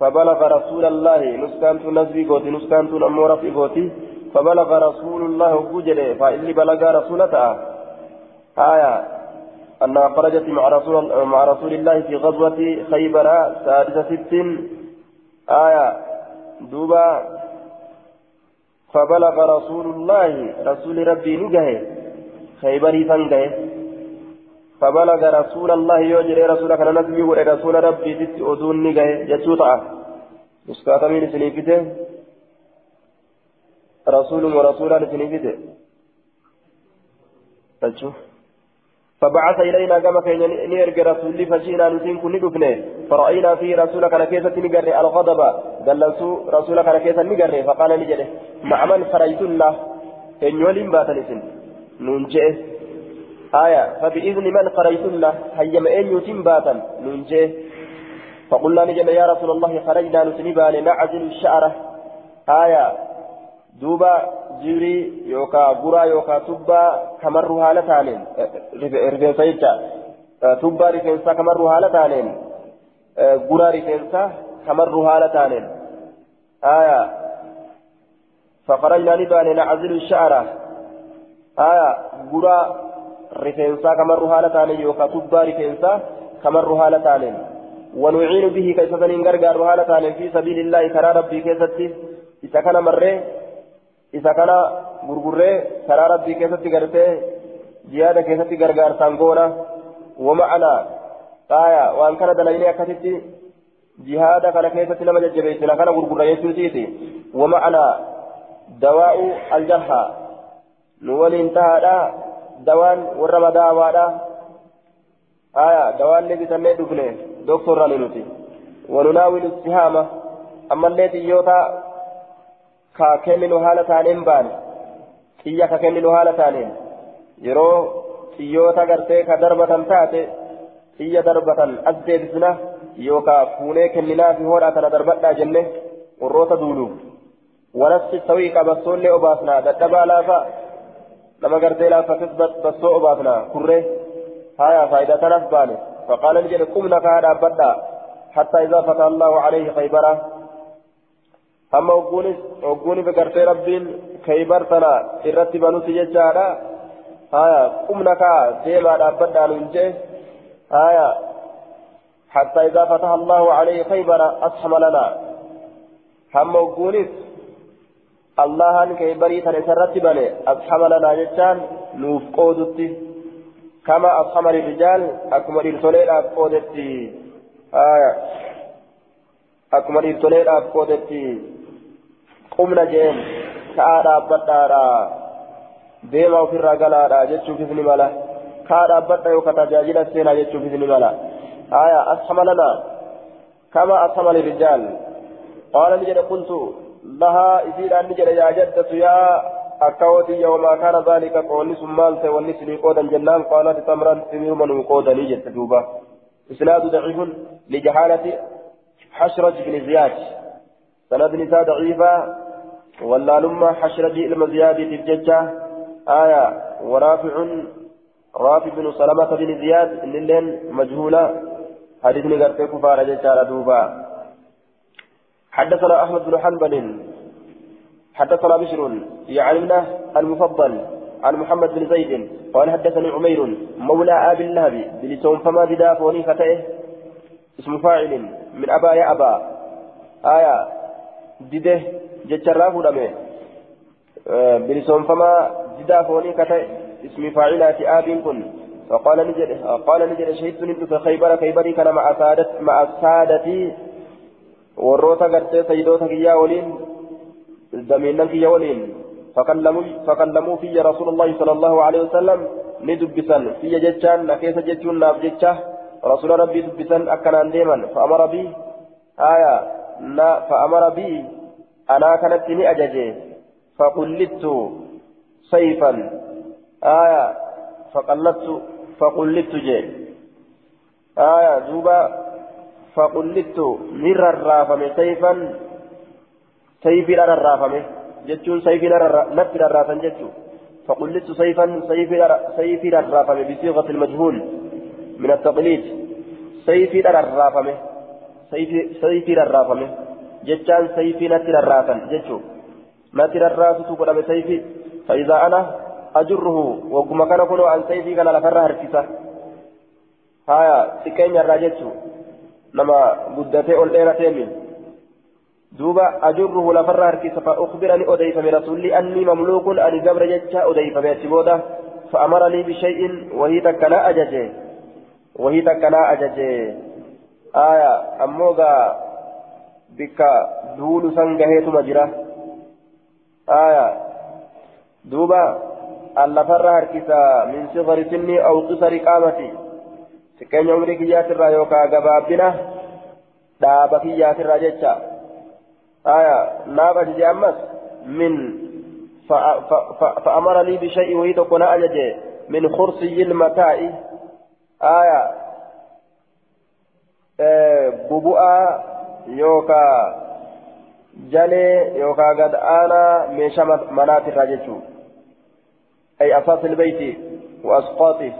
فبلغ رسول الله نسكنت نزبي قوتي نسكنت نمورة في قوتي فبلغ رسول الله بوجره فإذ بلغ رسولته آية أنها خرجت مع رسول مع رسول الله في غزوة خيبر سادسة ست. آية دوبا فبلغ رسول الله رسول ربي نجه خيبري فنجه فبلغ رسول الله يوجري رسول كان نبي ورسول ربي ست أذون نجه جتوطع مسكاتا من سنيفته رسول ورسولا سنيفته تشوف فبعث إلينا كما كان نيرجع رسول فجئنا نسين كن ندفنه. فرأينا فيه رسولك على كيسة نجري الغضب. دلسوا رسولك على كيسة نجري فقال نجري. مع من خرجت الله؟ إن يولين باتنسن ننجئ آية فبإذن من خرجت الله هيما إن يتم باتا ننجئ فقلنا نجري يا رسول الله خرجنا نسنبا لنعزل الشعرة آية دوبا yookaan tubbaa kamarru haala taaneen rifeensa jecha tubbaa rifeensaa kamarru haala taaneen guraa rifeensaa kamarru haala taaneen آية فخرجنا نبان نعزل الشعر آية قرى رفنسا كمر هالتان يوكا تبا رفنسا كمر هالتان ونعين به كيسة ننقرقر هالتان في سبيل الله كرى ربي كيستي إذا كان مرة isa kana gurgurree karaa rabbii keessatti gartee jihaada keessatti gargaarsaan goona wama'anaa qaaya waan kana dalagnee akkasitti jihaada kana keessatti nama jajjabeessina kana gurgurra jechuutiiti wama'anaa dawaa'u aljarha nu waliin tahaadha dawaan warra madaawaadha qaaya dawaan ni bitannee dhufne doktorrani nuti wanunaawilu istihaama ammallee xiyyoota ka kenninu haala taaneen baane xiyya ka kenninu haala taaneen yeroo xiyyoota gartee ka darbatan taate xiyya darbatan as deebisna yookaan fuunee kenninaa fi hodhaa kana darbadhaa jenne warroota duuluuf wanasti sawii qabasoollee obaasnaa dadhabaa laafa nama gartee laafatis bassoo obaasnaa kurree haya faayidaa tanaaf baane faqaala ni jedhe qumna kaa dhaabbadhaa حتى إذا فتح الله عليه ogguunis ogguunis gartee rabbiin kaybar tana irratti banuti jechaadha haya qumna kaa deemaa dhaabbadhaan hin jee haya حتى إذا فتح الله عليه خيبر أصحم لنا هم وقونس الله أن كيبري تنسرت بني أصحم لنا جتان نوف قودتي كما أصحم الرجال أكمل الرسولين أقودتي آية أكمل الرسولين أقودتي qumna jeen ka'aa dhaabbadhaadha deemaa ofirraa galaadha jechuufis ni mala ka'aa dhaabbadha yookaan tajaajila seenaa jechuufis ni mala ashama lana kama ashama lirijaal qaala ni jedhe qultu jedhe yaa jaddatu yaa akkawotiyya wamaa kaana dhaalika qoonni sun maal ta'e wanni isinii qoodan jennaan qaalati tamran simiruma nuu qoodanii jette duuba isnaadu daciifun lijahaalati حشرج بن زياد سند نساء ضعيفة ولا لما حشرج إلما زياد الججة آية ورافع رافع بن سلمة بن زياد للين مجهولة حديث نقرت كفار ججال دوبا حدثنا أحمد بن حنبل حدثنا بشر يعلمنا المفضل عن محمد بن زيد قال حدثني عمير مولى آب اللهب بلسون فما بدا فوني فتئه اسم فاعل من أبا يا أبا آية دده جتشرا فودامه بلسون فما ددا فوني كتئ اسم فاعلات آب كن. فقال نجد قال نجد شهدت في خيبر خيبري كان مع سادتي وروتا قرتي سيدوتا كيا ولين دمينا كيا ولين فكلموا في رسول الله صلى الله عليه وسلم ندبسا في جتشان نكيس جتشون ناف جتشه رسول ربي دبسا أكنا ديما فأمر بي آية لا فأمر بي أنا كانت أججي فقلدت سيفا آية فقلدت فقلدت جي آية دوبا فقلت مر الرافم سيفا سيفي الرافم جتون سيفي نفر الرافم جتون فقلت سيفا سيفي سيفي الرافم بصيغة المجهول من التقليد. سيفي الرافم سيفي سيفي الرافم جتان سيفي نتر الرافم جتون نتر الراس تقول سيفي فإذا أنا أجره وكما كان كله عن سيفي كان لفرها هركسة هايا سكين الراجتشو نما قدتي أول ديرتين دوبا أجره لفرها هركسة فأخبرني أديف من رسولي أني مملوك أني قبر جتشا أديف بيتبودا فأمرني بشيء وهي تكنا أججي. وهي تكنا أججي. آية أموغا بك دول سنجهيت مجرى. آية دوبا اللفر هركسا من صغر سني أو قصر قامتي. سكين عمري كيات الرا يوكا قبابنا دابا كيات الرا جتشا آية نابا جدي أمس من فأمر لي بشيء وهي تكون أجدي من خرسي المتاع آية ببؤا يوكا جلي يوكا قد آنا ميشا منات الراجل أي أساس البيت وأسقاطه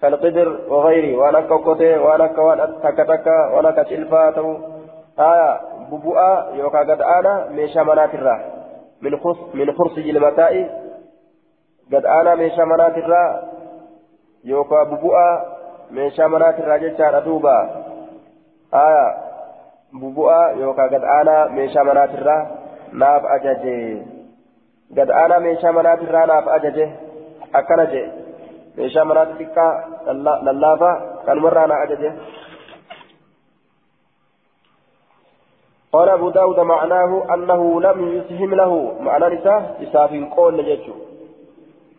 كالقدر وغيره وأنا كوكوتي وأنا كوان تكتكا وأنا كشلفاته آية ببؤا يوكا قد آنا ميشا منات الرا من خص من خرسي المتاء قد آنا ميشا منات الرا يوكا ببؤا ميشا منات الرا جتشا دوبا آية ببؤا يوكا قد آنا ميشا منات الرا ناف أجاجي aanaa meeshaa manaati irraa naaf ajaje akkana jee meeshaa manaati xiqqaa lallaafaa kanumarraa na ajaje قال أبو داود معناه أنه لم يسهم له معنى نساء إساف قول نجتشو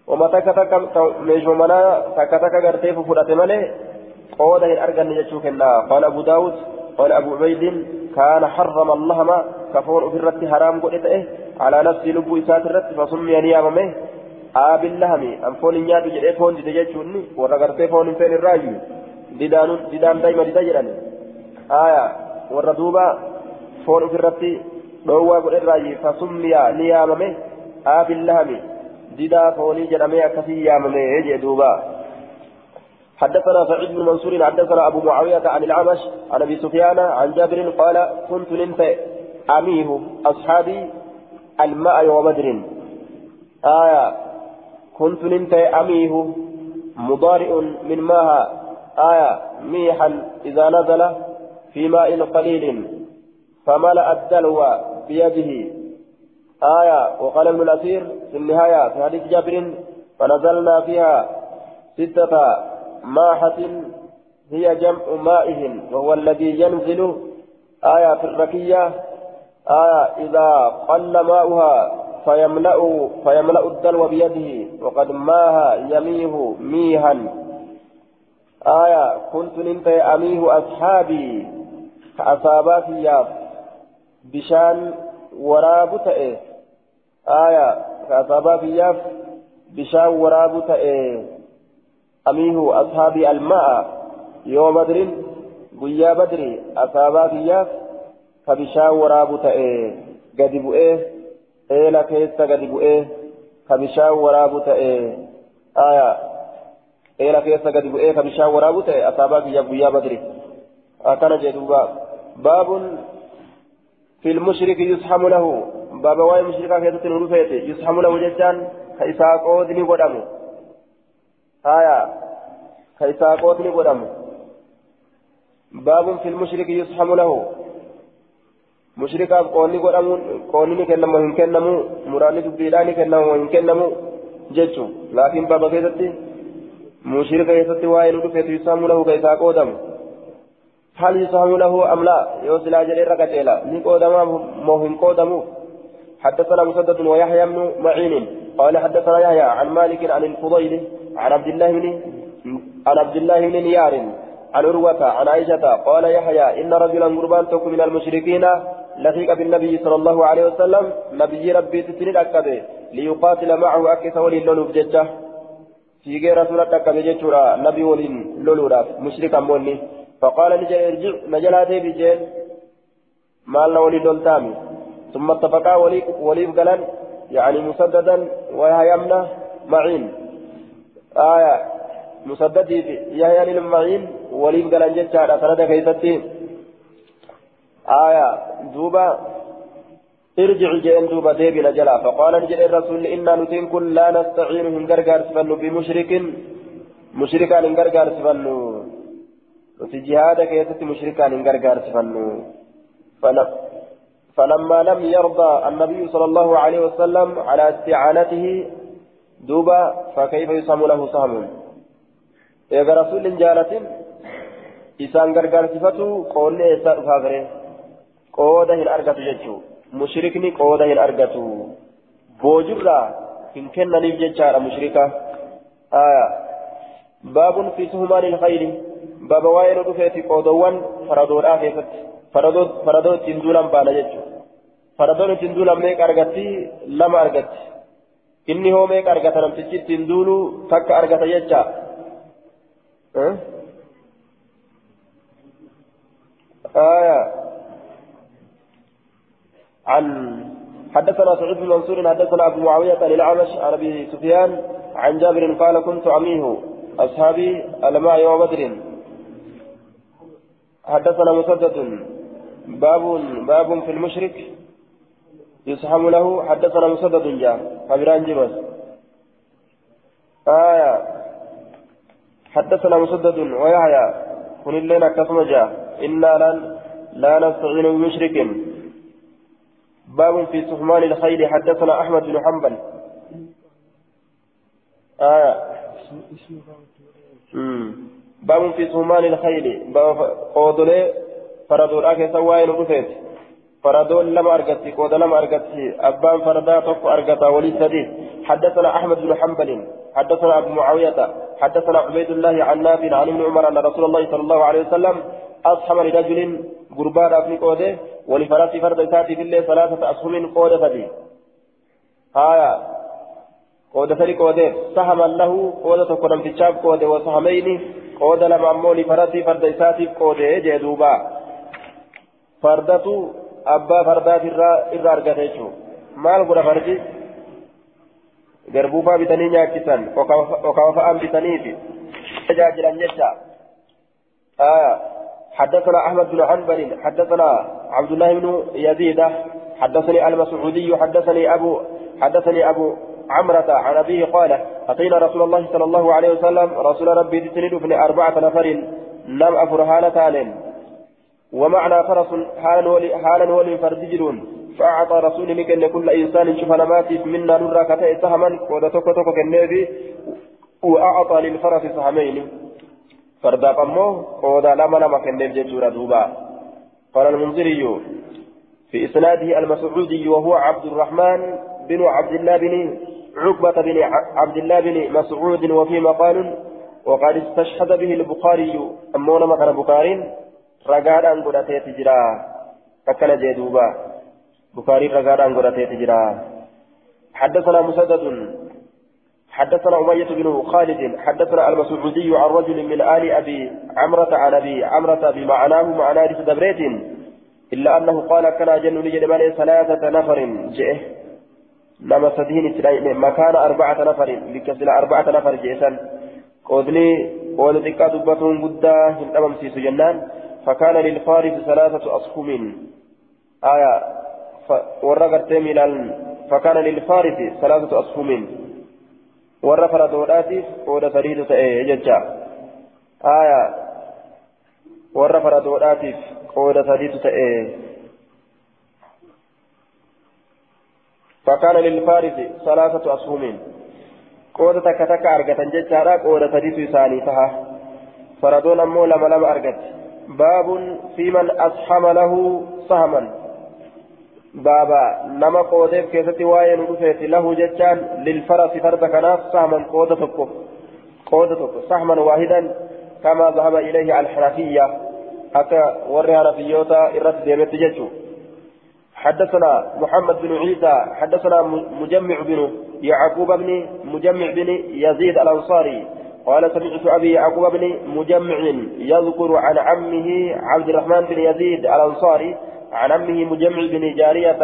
وما تكتك ميشو منا تكتك غرتيف فرات ملي قوله الأرقى نجتشو كنا قال أبو داود قال أبو عبيد كان حرم الله ما كفور في الرت حرام قلت إيه على نفس لبو إسات الرت فسمي نيامه آب اللهم أم فون نياتو جدي فون دي جيتشوني ورغرتي فون فين الراجي ديدان ديدان دايما دي تجران آية وردوبا فون في الرت دوا قل الراجي فسمي نيامه آب اللهم ديدا فوني جرمي أكسي يامه يجي دوبا حدثنا سعيد بن منصور حدثنا ابو معاويه عن الاعمش عن ابي سفيان عن جابر قال كنت ننت اميه اصحابي الماء وبدر آية كنت ننت أميه مضارئ من ماها آية ميحا إذا نزل في ماء قليل فملأ الدلو بيده. آية وقال ابن الأثير في النهاية في حديث جابر فنزلنا فيها ستة ماحة هي جمع مائه وهو الذي ينزل. آية في الركية آية إذا قل ماؤها فيملأ فيملأ الدلو بيده وقد ماها يميه ميها. آية كنت ننت أميه أصحابي كأصابا ثياب بشان وراب تأه آية كأصابا ثياب بشان وراب تأه أميه أصحاب الماء. يوم بدر قيا بدر أصابا فياف فبشا ورابو تأي قد بؤيه إيلا كيسا قد بؤيه فبشا ورابو تأي آية إيلا كيسا قد بؤيه فبشا ورابو تأي أصابا فياف قيا بدر أكان جدوبا باب في المشرك يسحم له باب واي مشركا كيسة نرفيته يسحم له ججان كيساقو دني قدامه آية كيساقوتني قدام باب في المشرك يصحم له مشركا قولي قدام قولي كنمو هن كنمو مراني دبيلاني كنمو هن كنمو جيتشو لكن بابا كيستي مشركا يستي واين ودفت يصحم له كيساقوتم هل يصحم له أم لا يوصل أجل ركتيلا نقودم مهم قودمو حدثنا مسدد ويحيى بن معين قال حدثنا يحيى عن مالك عن الفضيل عن عبد الله بن عن عبد الله بن نيار عن عروة عن عائشة قال يحيى إن رجلا قربان من المشركين لحق بالنبي صلى الله عليه وسلم نبي ربي تسند أكبه ليقاتل معه أكس ولي لولو ججة في غير سورة أكبه ججورا نبي ولي لولو مشركا موني فقال نجل إرجع نجل بجين مالنا ولي دولتامي ثم اتفقا ولي ولي قلن يعني مسددا ويهيمنا معين. آية مسدد يهيان المعين ولي قلن جتشارا سند كيستي آية دوبا ارجع جين دوبا ديبنا جلا فقال نجل الرسول إنا نتين كل لا نستعين من غرغار سفنو بمشرك مشركا من غرغار سفنو. وفي جهاد كيست مشركا من غرغار فلما لم يرضى النبي صلى الله عليه وسلم على استعانته دوبا فكيف يسمى له سهم؟ إذا رسول جالة إسان غرغار سفتو قولي إسان فاغره قوده الأرغة ججو mushrikni qooda hin argatu boojirraa hin kennaniif jechaadha mushrika aya baabun fi suhumaani ilkhayli baaba waa'ee nu dhufeeti qoodowwan faradoodhaa keessatti faradoo ittiin duulan baana jechuudha faradoon ittiin duulan meeqa argatti lama argatti inni hoo meeqa argata namtichi ittiin duulu takka argata jecha aya عن حدثنا سعيد بن منصور حدثنا أبو معاوية للعمش عن أبي سفيان عن جابر قال كنت عميه أصحابي الماء يوم بدر. حدثنا مسدد باب باب في المشرك يسحم له. حدثنا مسدد جاء فبران جبس. آية. حدثنا مسدد ويحيى كن الليل كسم جاء. إنا لا نستعين بمشرك. باب في سهمان الخيل. حدثنا أحمد بن حنبل. آية باب في سهمان الخيل. باب قودلي فردول. أكي سواين رفيت فردول لم أرقتي قود لم أرقتي أبان فردا توف أرقتا ولي سديد حدثنا أحمد بن حنبل. حدثنا أبو معاوية. حدثنا عبيد الله عن نافع عن ابن عمر أن رسول الله صلى الله عليه وسلم أصحب لرجل قربان أبني قوده ولفرس فرد ساتي في الليل ثلاثة أسهم قودة فدي آية قودة فدي قودة. سهما له قودة تكون في الشاب قودة وسهمين قودة لما أمو لفرس فرد ساتي قودة جدوبا فردة أبا فردات إرى أرقاتيشو maal godha fardi garbuufaa bitanii nyaachisan okaafa'aan bitaniifi tajaajilan jecha حدثنا أحمد بن حنبل حدثنا عبد الله بن يزيد حدثني المسعودي حدثني أبو حدثني أبو عمرة عن أبيه قال أتينا رسول الله صلى الله عليه وسلم رسول ربي تسند ابن أربعة نفر لم أفر حالة ومعنا فرس حالا ولي حالا ولي فردجرون فأعطى رسول مكن كل إنسان شوف نماتي منا نرى كتئ سهما ودتك تك كالنبي وأعطى للفرس سهمين. فردا قمو قودا لما لما كنف جتورا دوبا قال المنذري في إسناده المسعودي وهو عبد الرحمن بن عبد الله بن عقبة بن عبد الله بن مسعود وفي مقال وقد استشهد به البخاري أمونا مكان بخاري رقاد أن قرأتي تجرا أكل جدوبا بخاري رقاد أن قرأتي تجرا حدثنا مسدد حدثنا أمية بن خالد حدثنا المسعودي عن رجل من آل أبي عمرة عن أبي عمرة بمعناه معنى دبريت إلا أنه قال كان جن مالي ثلاثة نفر جئه. لما سدين مكان أربعة نفر بكسل أربعة نفر جئسا قودني قود ذكا دبتهم قدا هندمم سيسو جنان. فكان للفارس ثلاثة أصحم. آية ورقت فكان للفارس ثلاثة أصحم. Warra faradoodhaatiif qooda sadiitu ta'e jecha. Aya warra faradoodhaatiif qooda sadiitu ta'e. فكان للفارس ثلاثة أسهم قوة تكا تكا أرغتا جتشارا قوة سديس ثاني تها فردون أمو لما لم أرغت باب في من أسحم له سهما بابا نما قوديف كيستي واين ودفيت له جتان للفرس فرد كناف سهما قودة تكو قودة تكو سهما واحدا كما ذهب إليه الحنفية أتى وري حنفيوتا إرت ديمت جتو حدثنا محمد بن عيسى حدثنا مجمع بن يعقوب بن مجمع بن يزيد الأنصاري قال سمعت أبي يعقوب بن مجمع يذكر عن عمه عبد الرحمن بن يزيد الأنصاري عن عمه مجمع بن جارية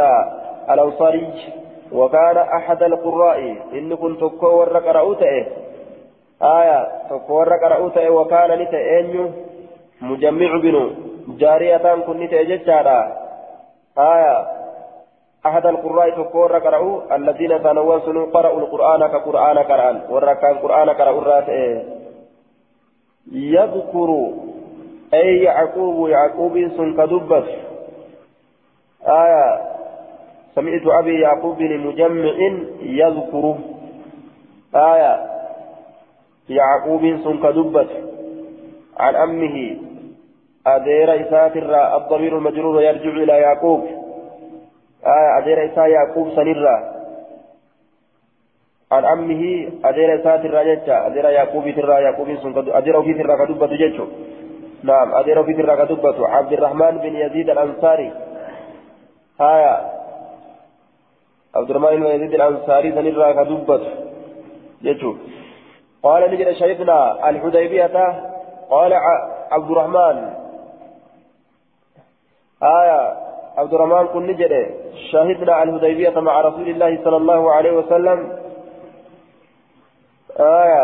الأنصاري وكان أحد القراء. إن كنت كور قرأوته آية؟ كور قرأوته وكان نتأين مجمع بن جارية كن نتأججارا آية أحد القراء تكور قرأوا الذين كانوا سنوا قرأوا القرآن كقرآن قرآن وركان قرآن قرأوا الرات يذكر أي يعقوب يعقوب سن كدبت آية. سمعت أبي يعقوب بن مجمع يذكر. آية. يعقوب سن كدبت عن أمه. أدير إساتر الضمير المجرور يرجع إلى يعقوب. آية. أدير إسا يعقوب سنرا. عن أمه. أدير إساتر جتة أدير يعقوب ترى يعقوب سن أدير في ترى كدبت جتة نعم. أدير في ترى كدبت. عبد الرحمن بن يزيد الأنصاري. آية عبد الرحمن بن يزيد الأنصاري سنرى كدبت جتة قال نجد شيخنا الحديبية. قال عبد الرحمن آية عبد الرحمن كن نجد شهدنا الهديبية مع رسول الله صلى الله عليه وسلم. آية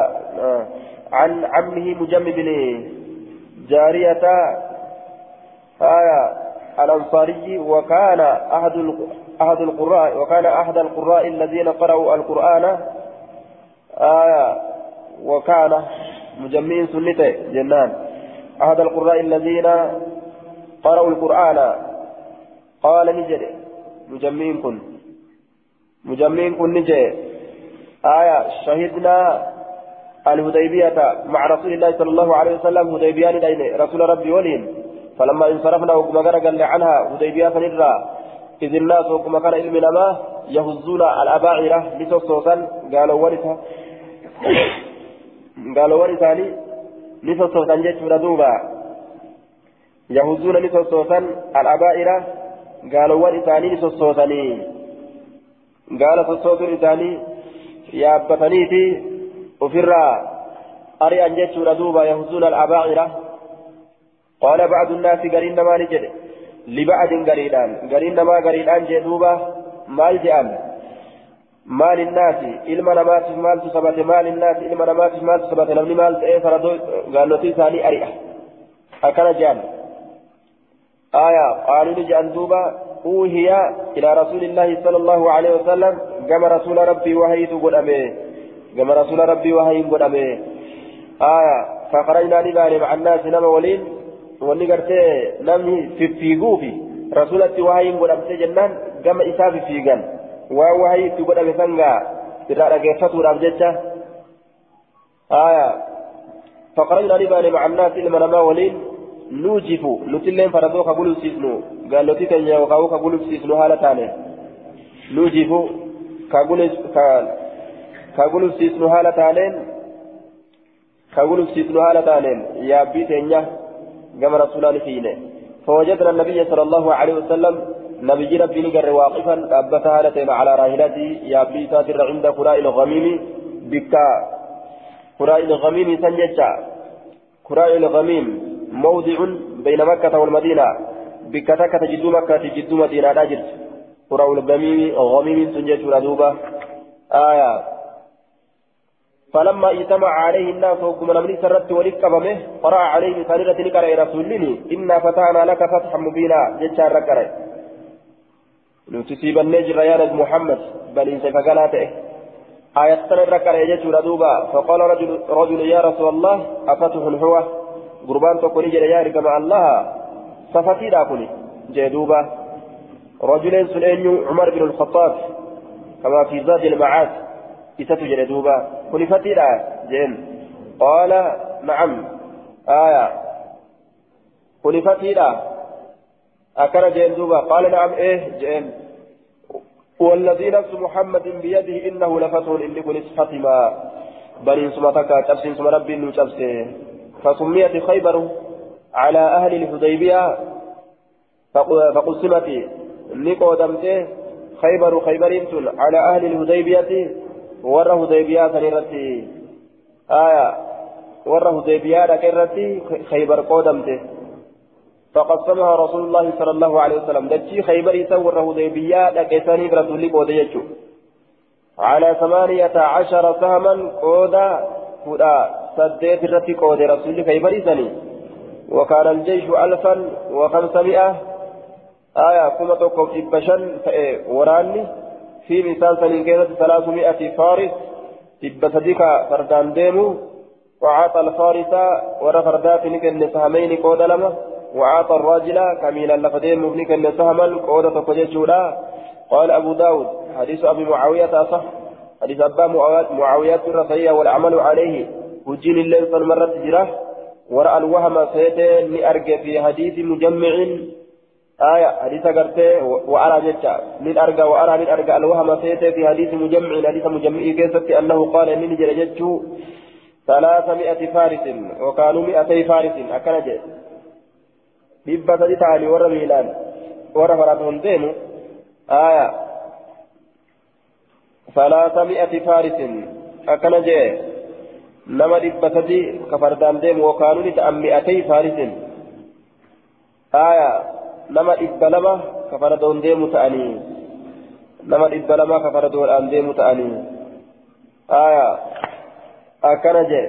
عن عمه مجم بن جارية. آية الأنصاري وكان أحد أحد القراء وكان أحد القراء الذين قرأوا القرآن آية وكان مجمعين سنته جنان. أحد القراء الذين قرأوا القرآن قال نجد مجمعين كن مجمعين كن نجد. آية شهدنا الهديبية مع رسول الله صلى الله عليه وسلم هديبيان رسول ربي ولين فلما انصرفنا وكما قال عنها هديبية فنرى إذ الناس وكما كان علم ما يهزون الأباعرة لتصوصا قالوا ورثها قالوا ورثاني لتصوصا جيش دوبا. يهزون لتصوصا الأبائرة قالوا ورثاني لتصوصني قال تصوص إساني يابتني في وفرا أري أن جتشور دوبا يهزون الأبائرة قال بعض الناس قرين ما نجد. لبعض قريدان قرين ما قريدان جدوبا مال جان مال الناس. إلما نمات مال تثبت مال الناس إلما نمات مال تثبت نمني مال تأيه فردو قال له تيساني أريئة. أكن جان. آية. قالوا لجأن دوبا. أوهي إلى رسول الله صلى الله عليه وسلم. كما رسول ربي وهي تقول أمي. كما رسول ربي وهي تقول أمي. آية. فخرجنا نبالي مع الناس نما ولين wanni gartee namni fiffiiguufi rasulatti wahayiin godhamte jennaan gama isaa fiffiigan waan wahayii itti godhame sangaa irraa dhageeffatuudhaaf jecha aya فخرجنا نبالي مع الناس إلما نما ولين نوجف نتلين فردوك قلوب سيسنو قال له تكن وقاوك قلوب سيسنو هالة تاني نوجف كقلوب سيسنو هالة تانين كقلوب سيسنو هالة تانين يا بيتين كما رسولان فينا. فوجدنا النبي صلى الله عليه وسلم نبي ربي نقر واقفا أبتا هالتين على راهلتي يا بي ساتر عند قراء الغميم بكا قراء الغميم سنجتا قراء الغميم موضع بين مكة والمدينة. بكتك تجد مكة تجد مدينة. راجل قراء الغميم غميم سنجتا دوبا آية. فلما اجتمع عليه الناس وكما نمني سرت ولكبمه قرأ عليه سريرة نكر رسولني إنا فتحنا لك فتحا مبينا جتشا ركر نتصيب النجر يا محمد بل إن سيفقلاته آية سنة ركر يجتشو ردوبا فقال رجل, رجل يا رسول الله أفتح هو قربان تقول جل يا مع الله صفتي داكني جدوبا رجلين سنين عمر بن الخطاب كما في زاد المعاد إساتو جل كن فتيرا جين قال نعم. آية. كن فتيرا أكر جين دوبا. قال نعم. إيه جين والذي نفس محمد بيده إنه لفتح إن كن فتما بل سمتك تبسين سم ربي نجبسه فسميت خيبر على أهل الحديبية. فقسمت. نقو دمته خيبر خيبر على أهل الحديبية. Warra hudaybiyaa san irratti aya ور هديبيا لكرتي خيبر قودمته فقسمها رسول الله صلى الله عليه وسلم دجي خيبر يسور هديبيا لكيساني برسولي قوديجو على ثمانية عشر سهما قودا هدى سديت الرتي قود رسول خيبر سني وكان الجيش ألفا وخمسمائة آية كما تقوم إبشا وراني في مثال سنين كانت ثلاثمائة فارس إبسدك فردان ديمو وعاط الفارس ورا فردات نكن سهمين قود لما وعاط الراجل كميلا لفدين نكن سهما قود تقججولا قال أبو داود حديث أبي معاوية أصح حديث أبا معاوية الرسية والعمل عليه وجين الليل فالمرة تجراه ورأى الوهم سيتين لأرجى في حديث مجمع آية حديث قرتي وأرى جتا من أرجى وأرى من أرجى الوهم سيتين في حديث مجمع حديث مجمع كيست أنه قال إني جلجت ثلاثمائة فارس وكانوا مئتي فارس أكنجي dhibba sadi ta'anii warra miilaan warra faratuun deemu aya salaasami'ati faarisin akkana jee nama dhibba sadi ka fardaan deemu wakaanuu ni lama ka fardoon deemu ta'anii nama dhibba lama ka fardoodhaan deemu ta'anii aya akkana jee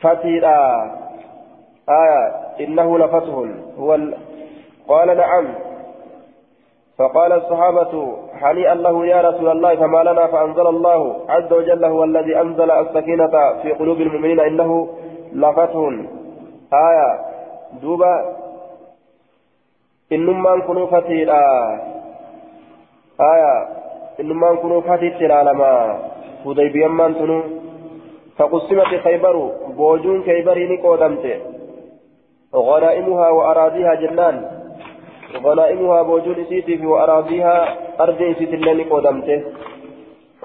fatiidha aya إنه لفتح هو ال... قال نعم فقال الصحابة هنيئا له يا رسول الله فما لنا فأنزل الله عز وجل هو الذي أنزل السكينة في قلوب المؤمنين إنه لفتح آية دوبا كنوا فتيلا آية إنما كنوا فتيلا لما هديبيا من تنو فقسمت خيبر بوجون خيبر نقودمته غنائمها وأراضيها جنان غنائمها بوجود سيتي وأراضيها أرض سيتي اللين قدمته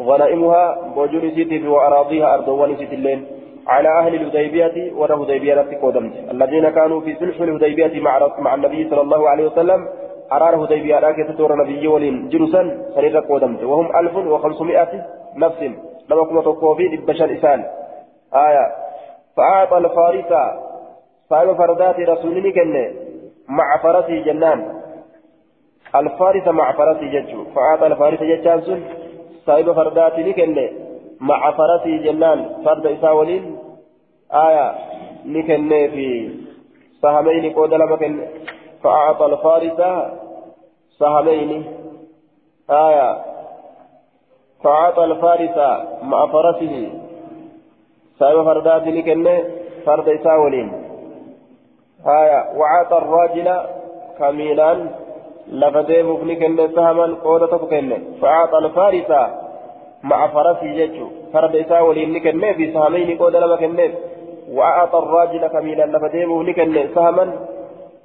غنائمها بوجود سيتي وأراضيها أرض ونسيتي اللين على أهل الهديبية ولا هديبية قدمته الذين كانوا في سلح الهديبية مع مع النبي صلى الله عليه وسلم أرار هديبية راكة تور نبي ولين جرسا سرير قدمته وهم ألف وخمسمائة نفس. لما كنا تقوى في إسان. آية. فأعطى الفارس صاحب فردات رسولني كنه مع فرسي جنان. الفارس مع فرسي ججو. فأعطى الفارس ججان سن صاحب فردات كنه مع فرسي جنان. فرد إساولين آية نكنه في سهمين قود لما فأعطى الفارس سهمين. آية فأعطى الفارس مع فرسه. صاحب فردات كنه فرد إساولين. هايا وعاط الراجل كميلان لفدي مبني كن سهما قودة كن فأعطى الفارس مع فرسي ججو فرد إساء ولين كن في سهمين قودة لما كن وأعطى الراجل كميلا لفدي مبني كن سهما.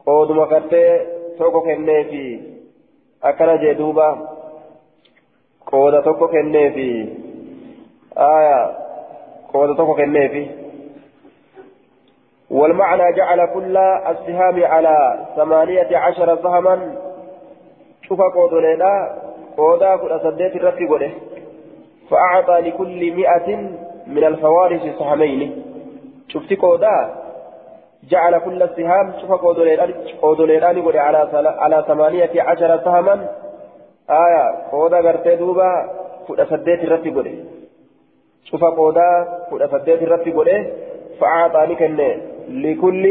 قود مكتة توكو كن في أكل جدوبا. قودة توكو كن في آية. قودة توكو كن في. والمعنى جعل كل السهام على ثمانية عشر سهما. شوف قودنا قودا كل سديت الرتي فأعطى لكل مئة من الفوارس سهمين. شفت قودا؟ جعل كل السهام شوف قودنا قوله على على ثمانية عشر سهما. آية قودا قرتي دوبا كل سديت الرتي قوله شوف قودا كل سديت الرتي قوله فأعطى لكنه لكل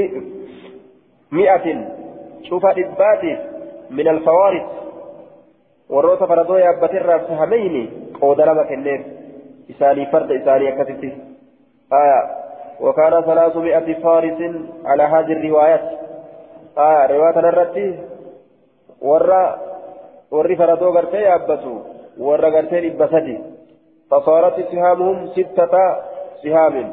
مئة. شوف إثبات من الفوارث والروس فردو يابتر سهمين قود لما كنيف إساني فرد إساني أكتتي آية وكان ثلاثمائة فارس على هذه الروايات آية رواية warri faradoo gartee yaabbatu warra gartee dhibba sadi fasaaratti sihaamuhum sittata sihaamin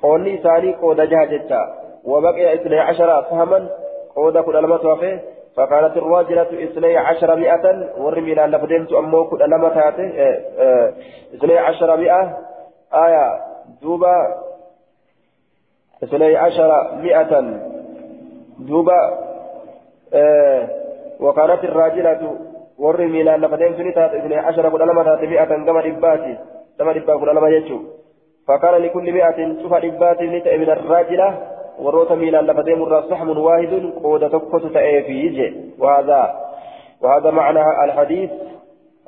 qoonni isaanii qooda jaha jecha وبقي اثني عشر سهما قودا كل لما توفي فكانت الراجلة اثني عشر مئة. ورمي لأن لفدمت أمو كل لما تاتي. اثني عشر مئة. آية دوبا اثني عشر مئة دوبا آه وكانت الراجلة ورمي لأن لفدمت نتات اثني عشر كل لما مئة كما رباتي كما ربا كل لما يجو. فكان لكل مئة شوف إبات نتأ من الراجلة وروت ميلا لفتيم الرصحم واحد قود تكت تأيفي وهذا وهذا معنى الحديث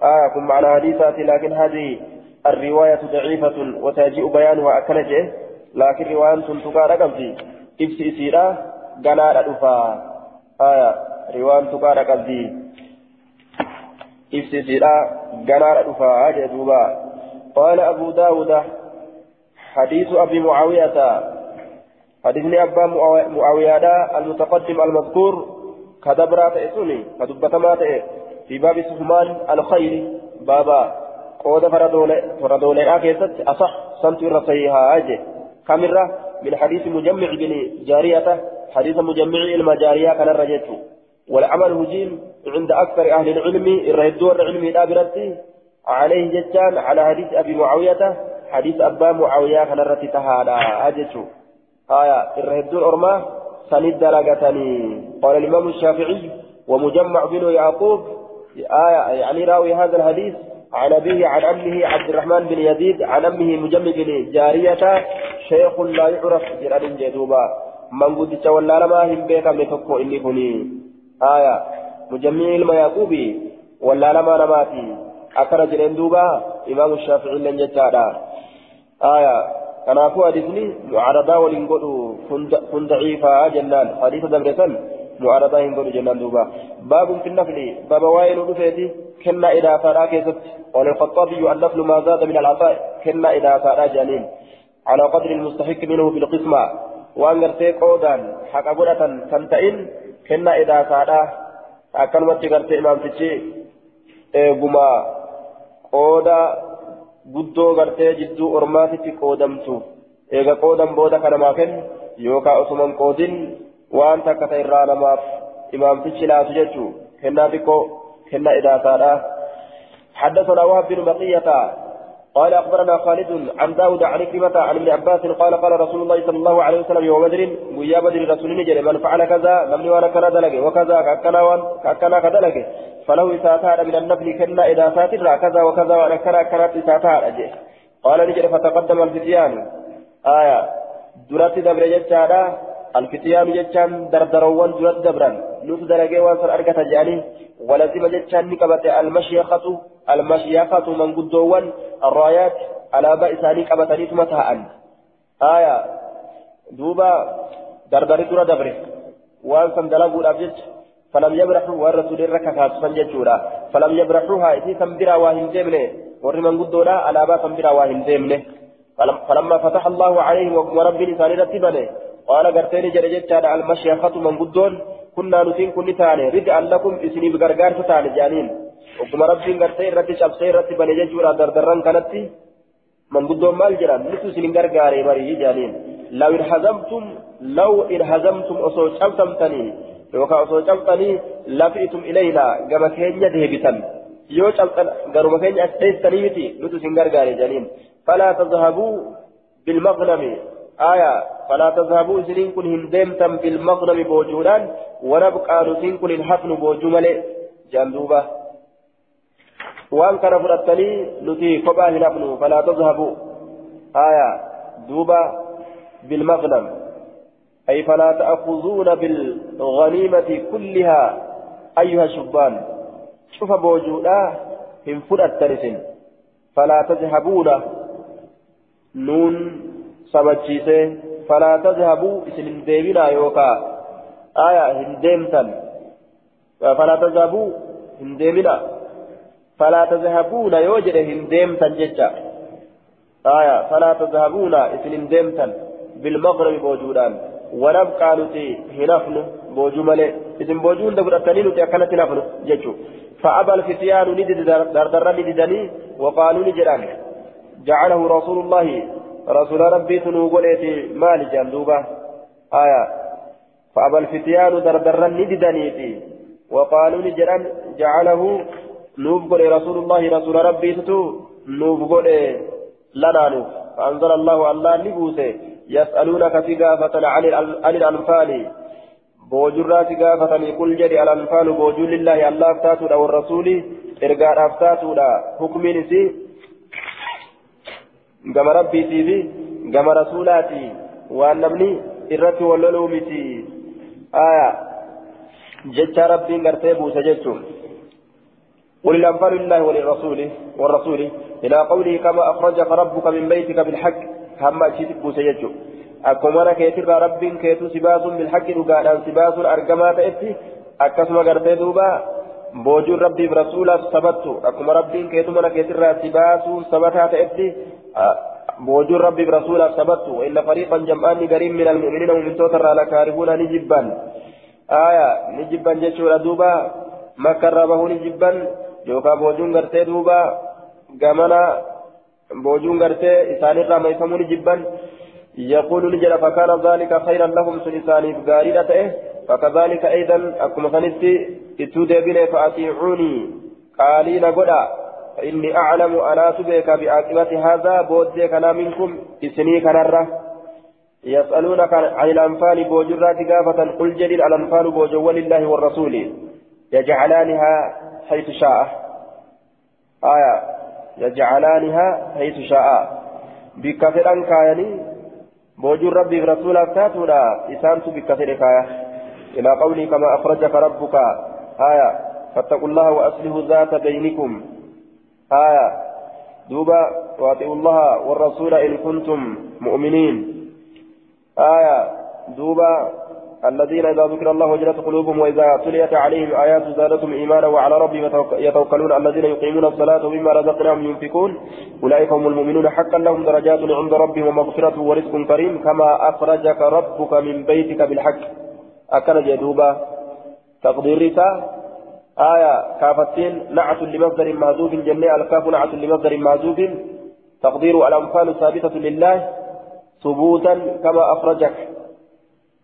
آه كن معنى حديثات لكن هذه الرواية ضعيفة وتجيء بيانها أكنجه. لكن رواية تقال قبضي إبسي سيرا قناة أدفا آية رواية تقال قبضي إبسي سيرا قناة أدفا أجدوبا قال أبو داود حديث أبي معاوية حديث أبا معاوية المتقدم المذكور كدبرات إسوني كدبتمات في باب سهمان الخير بابا قود فردولي آكيست أصح سنت رصيها أجي كامرة من حديث مجمع بن جارية حديث مجمع المجارية كان الرجيت والعمل هجيم عند أكثر أهل العلم الردور العلم الآبرتي عليه جتان على حديث أبي معاوية حديث أبا معاوية كان الرتي تهادا أجتو آية الردور أرما سند درجتني قال الإمام الشافعي ومجمع بن يعقوب آية يعني راوي هذا الحديث عن أبيه عن أمه عبد الرحمن بن يزيد عن أمه مجمع بن جارية شيخ لا يعرف جران جدوبا. من قد تولى لما هم بيك من تكو إني كني آية. مجمع المياقوبي. ولا لما نماتي. أكرا جرين دوبا. إمام الشافعي لن جتادا آية. كنافو حديثني معارضة ولن قلوا كن ضعيفا جنان. حديث دبرسن معارضة هن قلوا جنان دوبا. باب في النفل. باب وائل ودفيتي؟ كنا إذا فارا كيست قال الخطابي النفل ما زاد من العطاء كنا إذا فارا جانين على قدر المستحق منه بالقسمة وأن غرتي قودا حق قدرة تنتئن كنا إذا فارا أكلمت غرتي إمام تشي إيقما قودا guddoo gartee jidduu ormaatitti qoodamtu eega qoodan booda kanamaa kennu yookaan osuman qoodin waan takka ta'e irraa namaaf imaamtichi laatu jechuu kennaa xiqqoo kennaa idaasaadha حدثنا وهب بن بقية قال أخبرنا خالد عن داود عن كلمة عن ابن عباس قال قال رسول الله صلى الله عليه وسلم يوم بدر ويا بدر رسول نجري من فعل كذا لم وأنا كذا دلقي وكذا كأكنا كدلقي فله إساتار من النفل كنا إذا ساتر كذا وكذا وانا كنا كانت إساتار قال نجري فتقدم الفتيان. آية. درات دبر جتشارا الفتيان جتشان دردروان درات دبران نوت دلقي وانسر أرقة جاني ولزم جتشان نكبت المشيخة المشيخة من قدوان الرايات على بئساني كبتني متاعا آية دوبا دردري درا دبره وانسان دلقوا الأبجج فلم يبرحوا والرسول الركعة سنججورا فلم يبرحوها إذا سنبرا واهن ديمنه ورمان قدولا على با سنبرا واهن ديمنه فلما فتح الله عليه ورب لسان رتبنه قال قرتين جرجت على المشيخة من قدون كنا نسين كل تاني. رجعا لكم إسني بغرغار فتاني جانين. وكما ربين قرتين رتي شبسين رتي بني ججورا دردران كانت من قدون مال جران نسو سنين غرغاري مريه جانين. لو انهزمتم لو انهزمتم أصو شبسمتني yookaan osoo cabxanii lafiitum ilayna gama keenya deebisan yoo cabxan garuma keenya as dheessanii miti nutu isin gargaare janiin falaa tazhabuu bilmaqnami آية فلا تذهبوا سنين كن هندمتم بالمغنم بوجودان ونبقى نسين كن الحفن بوجمل. جندوبة وان كان فرطني نتي كباه نحن فلا تذهبوا. آية دوبة بالمغنم أي فلا تأخذون بالغنيمة كلها أيها الشبان. شوف بوجودا هم ترسن فلا تذهبون. نون سبتشيسه فلا تذهبوا اسم ديبنا يوكا آية هندمتن فلا تذهبوا هندمنا فلا تذهبون يوجد هندمتن جتا آية فلا تذهبون اسم هندمتن بالمغرب بوجودان ونبقى نتي هنفن بوجو ملي إذن بوجو ندبر التنين نتي أكلت نفن ججو فأبى الفتيان ندد دردر نددني وقالوا نجران جعله رسول الله رسول ربي تنوغلت مال جندوبة آية. فأبى الفتيان دردر نددني وقالوا نجران جعله نوفقل رسول الله رسول ربي تتو نوفقل لنا نوف فأنزل الله الله نبوسه يسألونك في قافة عن الأنفال. بوجرا في قافة قل جري الأنفال. بوجود لله الله أفتاتوا والرسول إرقاء أفتاتوا حكم نسي. Gama rabbiitii fi gama rasuulaati. Waan namni irratti wal loluu miti. Aya jecha rabbiin gartee buuse jechuun. قل الأنفال لله وللرسول والرسول. إلى قوله كما أخرجك ربك من بيتك بالحق. هم أشيتك بوسيجو أكما كيتر رب كيتو سباس بالحق رقادا سباس أرقما تأتي. أكسما قرتي دوبا. بوجود ربي برسوله ثبتوا أكما رب كيتو من كيتر سباس ثبتها تأتي. بوجود ربي برسوله ثبتوا وإن فريقا جمعان قريب من المؤمنين ومن توتر على كارهون نجبا. آية نجبا جيشورا دوبا مكة ربه نجبا yookaan boojuun gartee duuba gamana boojuun gartee isaanirraa mayfamuu ni jibban يقول نجد فكان ذلك خيرا لهم سلساني بقاريدة إيه فكذلك أيضا أكما سنتي اتودي بني فأطيعوني قالين قدا فإني أعلم أنا تبيك بعاقبة هذا بوديك أنا منكم إسني كنرة يسألونك عن الأنفال بوجرات قافة قل جليل الأنفال بوجو لله والرسول. يجعلانها حيث شاء. آية. يجعلانها حيث شاء. بكثرا كايني. بوجود ربي برسول تاتونا إسانت بكثر كاية إلى قولي كما أخرجك ربك. آية. فاتقوا الله وأصلحوا ذات بينكم. آية. دوبا وأطيعوا الله والرسول إن كنتم مؤمنين. آية. دوبا الذين إذا ذكر الله وجلت قلوبهم وإذا تليت عليهم آيات زادتهم إيمانا وعلى ربهم يتوكلون الذين يقيمون الصلاة ومما رزقناهم ينفقون. أولئك هم المؤمنون. حقا لهم درجات عند ربهم ومغفرة ورزق كريم. كما أخرجك ربك من بيتك بالحق. أكل جدوبا تقدير رسالة. آية كافتين نعت لمصدر معذوب جميع الكاف نعت لمصدر معذوب تقدير الأنفال ثابتة لله ثبوتا كما أخرجك.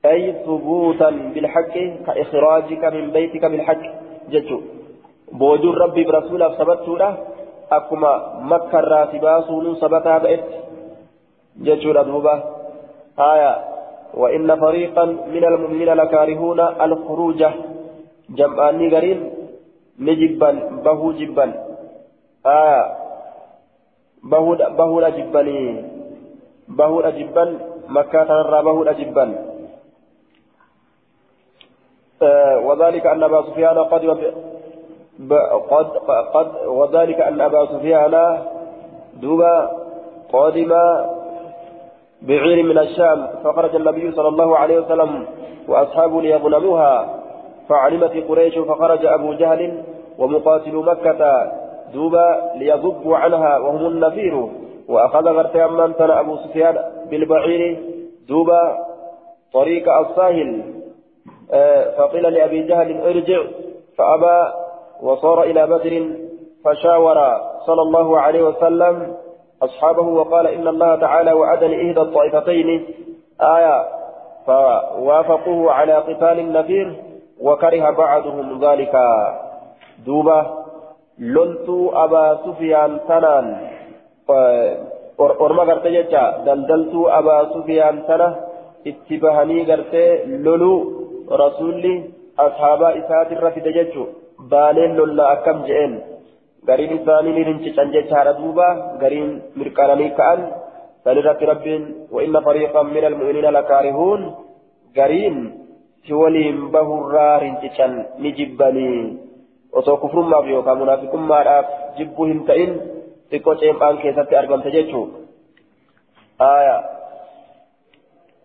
أي ثبوتا بالحق كإخراجك من بيتك بالحق جدو. بوجود ربي برسوله ثبت له أكما مكة راتباسون ثبتها بإت جدو ردوبة آية وإن فريقا من المؤمنين لكارهون الخروج. جمعاني قرين نجبا بهو جبا آية بهو بهو جبني بهو جبا مكة ترى بهو جبا وذلك أن أبا سفيان قد قد قد وذلك أن أبا سفيان دوبا قادم بعير من الشام فخرج النبي صلى الله عليه وسلم وأصحابه ليغنموها فعلمت قريش فخرج أبو جهل ومقاتل مكة دوبا ليضبوا عنها وهم النفير. وأخذ غرتي أمان أبو سفيان بالبعير دوبا طريق الساهل. فقيل لأبي جهل ارجع. فأبى وصار إلى بدر فشاور صلى الله عليه وسلم أصحابه وقال إن الله تعالى وعدني إحدى الطائفتين. آية فوافقوه على قتال النفير. وكره بعضهم ذلك دوبة لنت أبا سفيان تنان orma garte jecha daldaltuu abaa sufiyaan tana itti bahanii gartee loluu rasuulli ashaabaa isaatirra fide jechu baaleen lolla akkam je'een gariin isaanii ni rincican jechaadha duuba gariin mirqananii ka'an sanirratti rabbiin وإن فريقا من المؤمنين لكارهون gariin si waliin bahurraa rincican ni jibbanii osoo kufrummaaf yookaan munaafiqummaadhaaf jibbuu hin ta'in xiqqoo ceemphaan keessatti argamte jechuudha. آية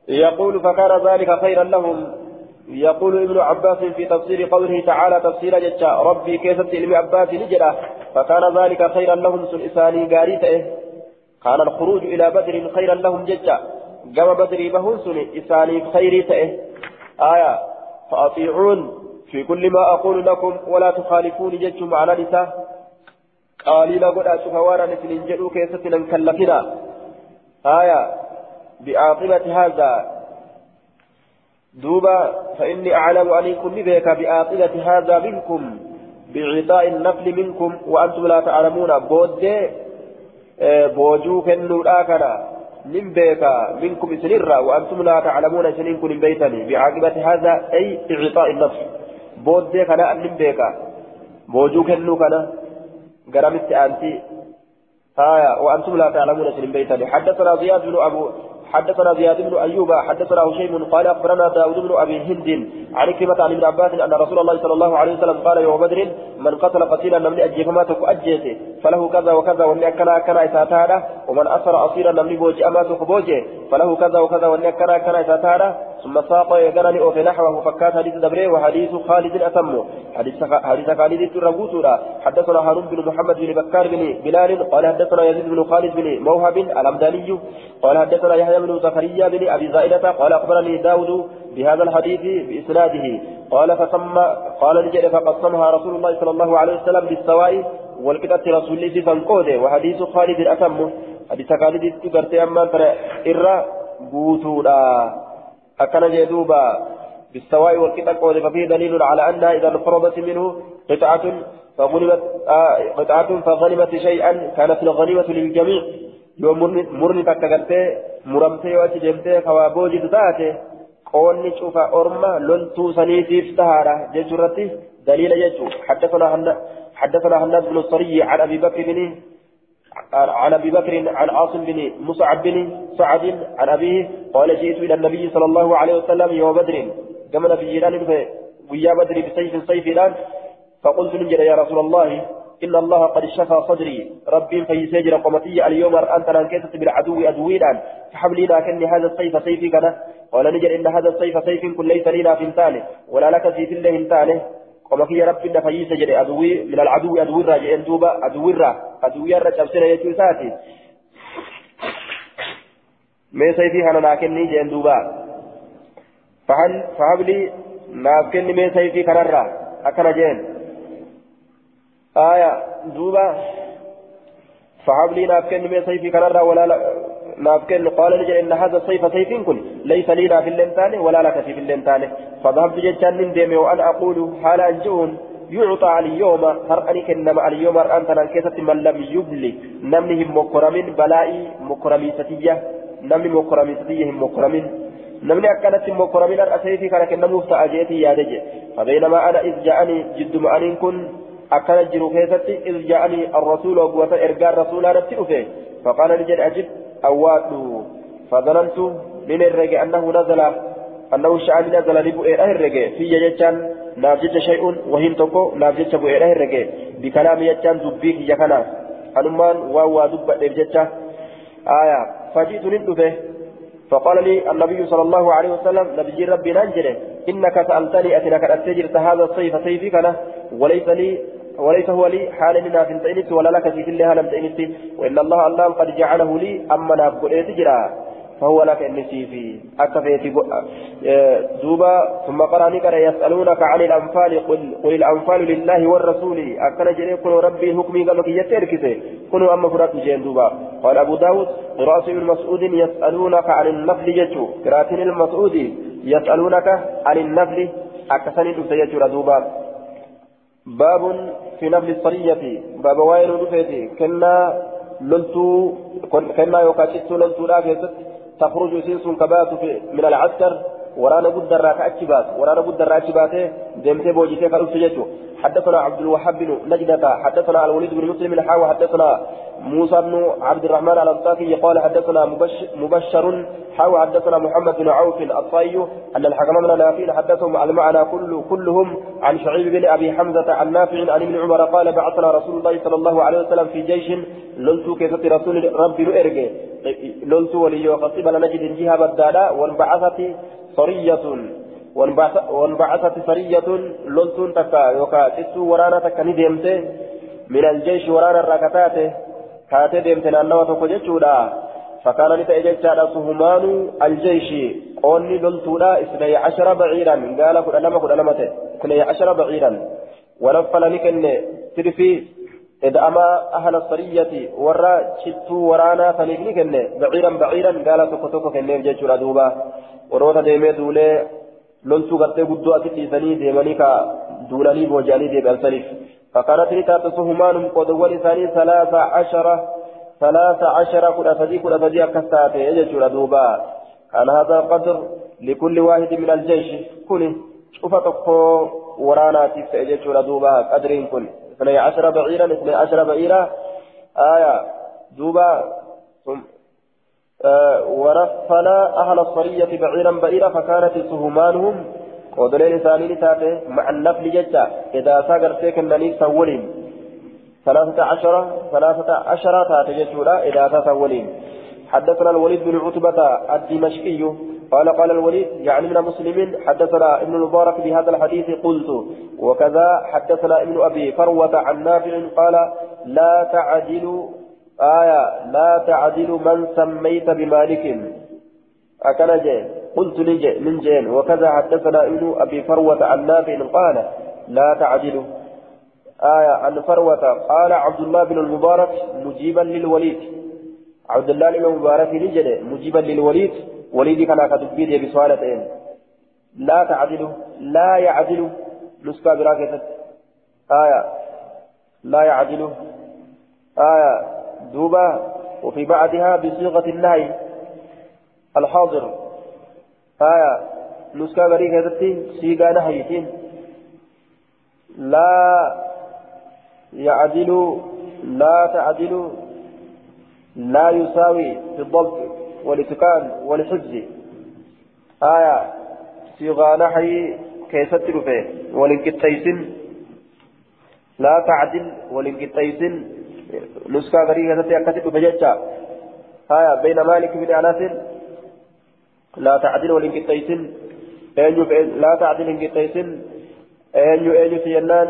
يقول فكان ذلك خيرا لهم يقول ابن عباس في تفسير قوله تعالى تفسير جتا ربي كيف علم عباس نجرة فكان ذلك خيرا لهم سن إساني قاريته كان الخروج إلى بدر خيرا لهم جتا قام بدري بهن سن إساني خيريته آية فأطيعون في كل ما أقول لكم ولا تخالفوني جتم على نساء. قالين قد أشوف وأنا نسلين جدو كيستنا كلفنا آية بعاقبة هذا. دوبا فإني أعلم أن يكون بك بعاقبة هذا منكم بعطاء النفل منكم وأنتم لا تعلمون. بود بوجو كنو الآخرة من بك منكم سنرا وأنتم لا تعلمون سنين كن بيتني. بعاقبة هذا أي إعطاء النفل بود كنا من بك بوجو كنو كنا. قرمت أنتي. آية. وأنتم لا تعلمون سلم بيتا حدثنا زياد بن أبو حدثنا زياد بن أيوب حدثنا هشيم قال أخبرنا داود بن أبي هند عن كلمة عن ابن عباس أن رسول الله صلى الله عليه وسلم قال يوم بدر من قتل قتيلا من أجي فما تكؤجيته فله كذا وكذا وإن كنا كنا اساتادا ومن اسر اصيلا من بوجي أما تكبوجي فله كذا وكذا وإن كنا كنا اساتادا ثم ساق يقرني أو في نحوه فكات حديث دبري وحديث خالد اتم حديث خالد ترغوتورا حدثنا هارون بن محمد بن بكار بن بلال قال حدثنا يزيد بن خالد بن موهب الأمداني. قال حدثنا يحيى بن زكريا بن أبي زائدة قال أخبرني داود بهذا الحديث بإسناده. قال فسمى قال نجد فقسمها رسول الله صلى الله عليه وسلم بالسواء والكتاب رسول الله فانقوده وحديث خالد اتم حديث خالد تقرتي أما ترى إرى بوتودا أكن جدوبا بالسواء قول ففيه دليل على أنها إذا انفرضت منه قطعة فغنمت آه قطعة فغنمت شيئا كانت الغنيمة للجميع. يوم مرني تكتغرتي مرمتي واتجمتي خوابوجي تتاتي قولني شوف أرمى لنتو سنيتيف تهارة. جيشورتي دليل يجو. حدثنا حدثنا هناد بن الصري عن أبي بكر بن عن أبي بكر عن عاصم بن مصعب بن سعد عن أبيه قال جئت إلى النبي صلى الله عليه وسلم يوم بدر. كما في جيران ويا بدر بسيف سيف الآن. فقلت نجد يا رسول الله إن الله قد شفى صدري. ربي في سجر قمتي اليوم أنت لانكست بالعدو أدوينا فحملنا كني هذا السيف سيفي كان قال نجد إن هذا السيف سيف كن ليس لنا في انتانه ولا لك في الله انتانه. قم في رب إن فيس جري أدوي من العدو أدوي الرا جئن دوبا أدوي الرا أدوي الرا جبسنا يجوساتي ما سيفي هنا ناكني جئن دوبا. فهل فهبلي ناكني ما سيفي كنرا أكنا جئن آية دوبا. فهبلي ناكني ما سيفي كنرا ولا naaf hadha sayfa sayfiin kun laysa lii naaf illee taane walaa laka siif illee taane fadhabtu jechaan nin deeme waan aquulu haala an je'uun يعطى اليوم هرأني كنما اليوم هرأن تنان كيسة من لم يبلي نمني هم مكرمين بلائي مكرمي ستية نمني مكرمي ستية هم مكرمين نمني أكلت مكرمين الأسيفي كان كنمو فتأجيتي يا دجي فبينما أنا إذ جاءني جد معنين كن أكلت جرو كيستي إذ جاءني الرسول وقوة إرقار رسولا نبتئ فقال لجد أجب أواد فظننت من الرجع أنه نزل أنه شعب نزل لبؤيره الرجع في يجتان نافجت شيء وهن تكو نافجت بؤيره الرجع بكلام يجتان دبيك يكنا. أنمان واوا دب الرجع آية فجئت ندفه فقال لي النبي صلى الله عليه وسلم نبي ربي ننجله إنك سألتني أتنك أتجرت هذا الصيف صيفي كان وليس لي وليس هو لي حال لنا في تئنت ولا لك في كلها لم تئنت وإن الله الله قد جعله لي أما نابقل تجرى فهو لك النسي في أكفيت دوبا ثم قرأني قرأ يسألونك عن الأنفال قل, قل الأنفال لله والرسول. أكن جري كن ربي حكمي قبك يتركته كنوا أما فرات جين دوبا. قال أبو داود قراءة ابن مسعود يسألونك عن النفل جتو قراءة المسعود يسألونك عن النفل. أكسني تسيجر دوبا باب في نفل الصرية. باب وين رفيتي كنا لنتو كنا يوكاتشتو لنتو لا تخرج سنس كبات من العسكر. ورانا قد الراك أتشبات ورانا قد الراك أتشباته دمتي بوجيتي كالأسجيتو حدثنا عبد الوهاب بن نجدة حدثنا الوليد بن مسلم الحاوى حدثنا موسى بن عبد الرحمن الأنصاري قال حدثنا مبشر, مبشر حاوى حدثنا محمد بن عوف الطائي أن الحكم من نافين حدثهم المعنى كل كلهم عن شعيب بن أبي حمزة عن نافع عن ابن عمر قال بعثنا رسول الله صلى الله عليه وسلم في جيش لنتو كيف رسول ربي لأرجع لنتو ولي وقصيب لنجد جهة بدالا وانبعثت صرية وانبعثت سرية لولتون تكا يوكا تسو ورانا تكا نديمته من الجيش ورانا الركتات كاتي ديمته نانوا توكو جيشودا فكان نتأججا سهمان الجيش قولي لولتودا اثني عشر بعيرا قال ألمة اثني عشر بعيرا ونفل نكن ترفي إذ أما أهل الصرية ورا شتو ورانا فنكن بعيرا بعيرا قال توكو توكو كنين جيشودا دوبا. وروتا ديمي دولي loltuu gartee guddoo asitti dhiisanii deemanii ka duulanii booji'anii deebi'an saniif فكانت لتات سهمانهم قدوان ثاني ثلاثة عشر ثلاثة عشر كل أسدي كل أسدي أكستات يجل دوبا. كان هذا القدر لكل واحد من الجيش. كل شوف تقو ورانا يجل دوبا. قدرين كل اثني عشر بعيرا اثني عشر بعيرا. آية دوبا ثم آه ونفل أهل الصرية بعيرا بعيرا فكانت سهمانهم ودليل ثاني تاتي مع النفل جدا. إذا ساقر سيكن نني سولين. ثلاثة عشر ثلاثة عشر تاتي جدا إذا سولين حدثنا الوليد بن عتبة الدمشقي. قال قال الوليد يعني من مسلم حدثنا ابن المبارك بهذا الحديث قلت وكذا حدثنا ابن أبي فروة عن نافع قال لا تعدل آية لا تعدل من سميت بمالك. أكن جين. قلت لجي من جين. وكذا حدثنا ابن أبي فروة عن نافع قال لا تعدل. آية عن فروة. قال عبد الله بن المبارك مجيبا للوليد. عبد الله بن المبارك نجد مجيبا للوليد. وليد كان كتبيد بسؤالتين لا تعدل لا يعدل نسكا براكتة آية. لا يعدل. آية. دوبا وفي بعدها بصيغة النهي. الحاضر. آية. نسكا براكتة صيغة نهيتين لا يعدل لا تعدل لا يساوي في الضبط. والاتقان والحفظ آية. صيغة نحي كيست رفه. والانكتيسن لا تعدل. والانكتيسن نسكا غريبة تأكد بججة. آية. بين مالك بن أنس لا تعدل. والانكتيسن لا تعدل. انكتيسن أينو أينو سينان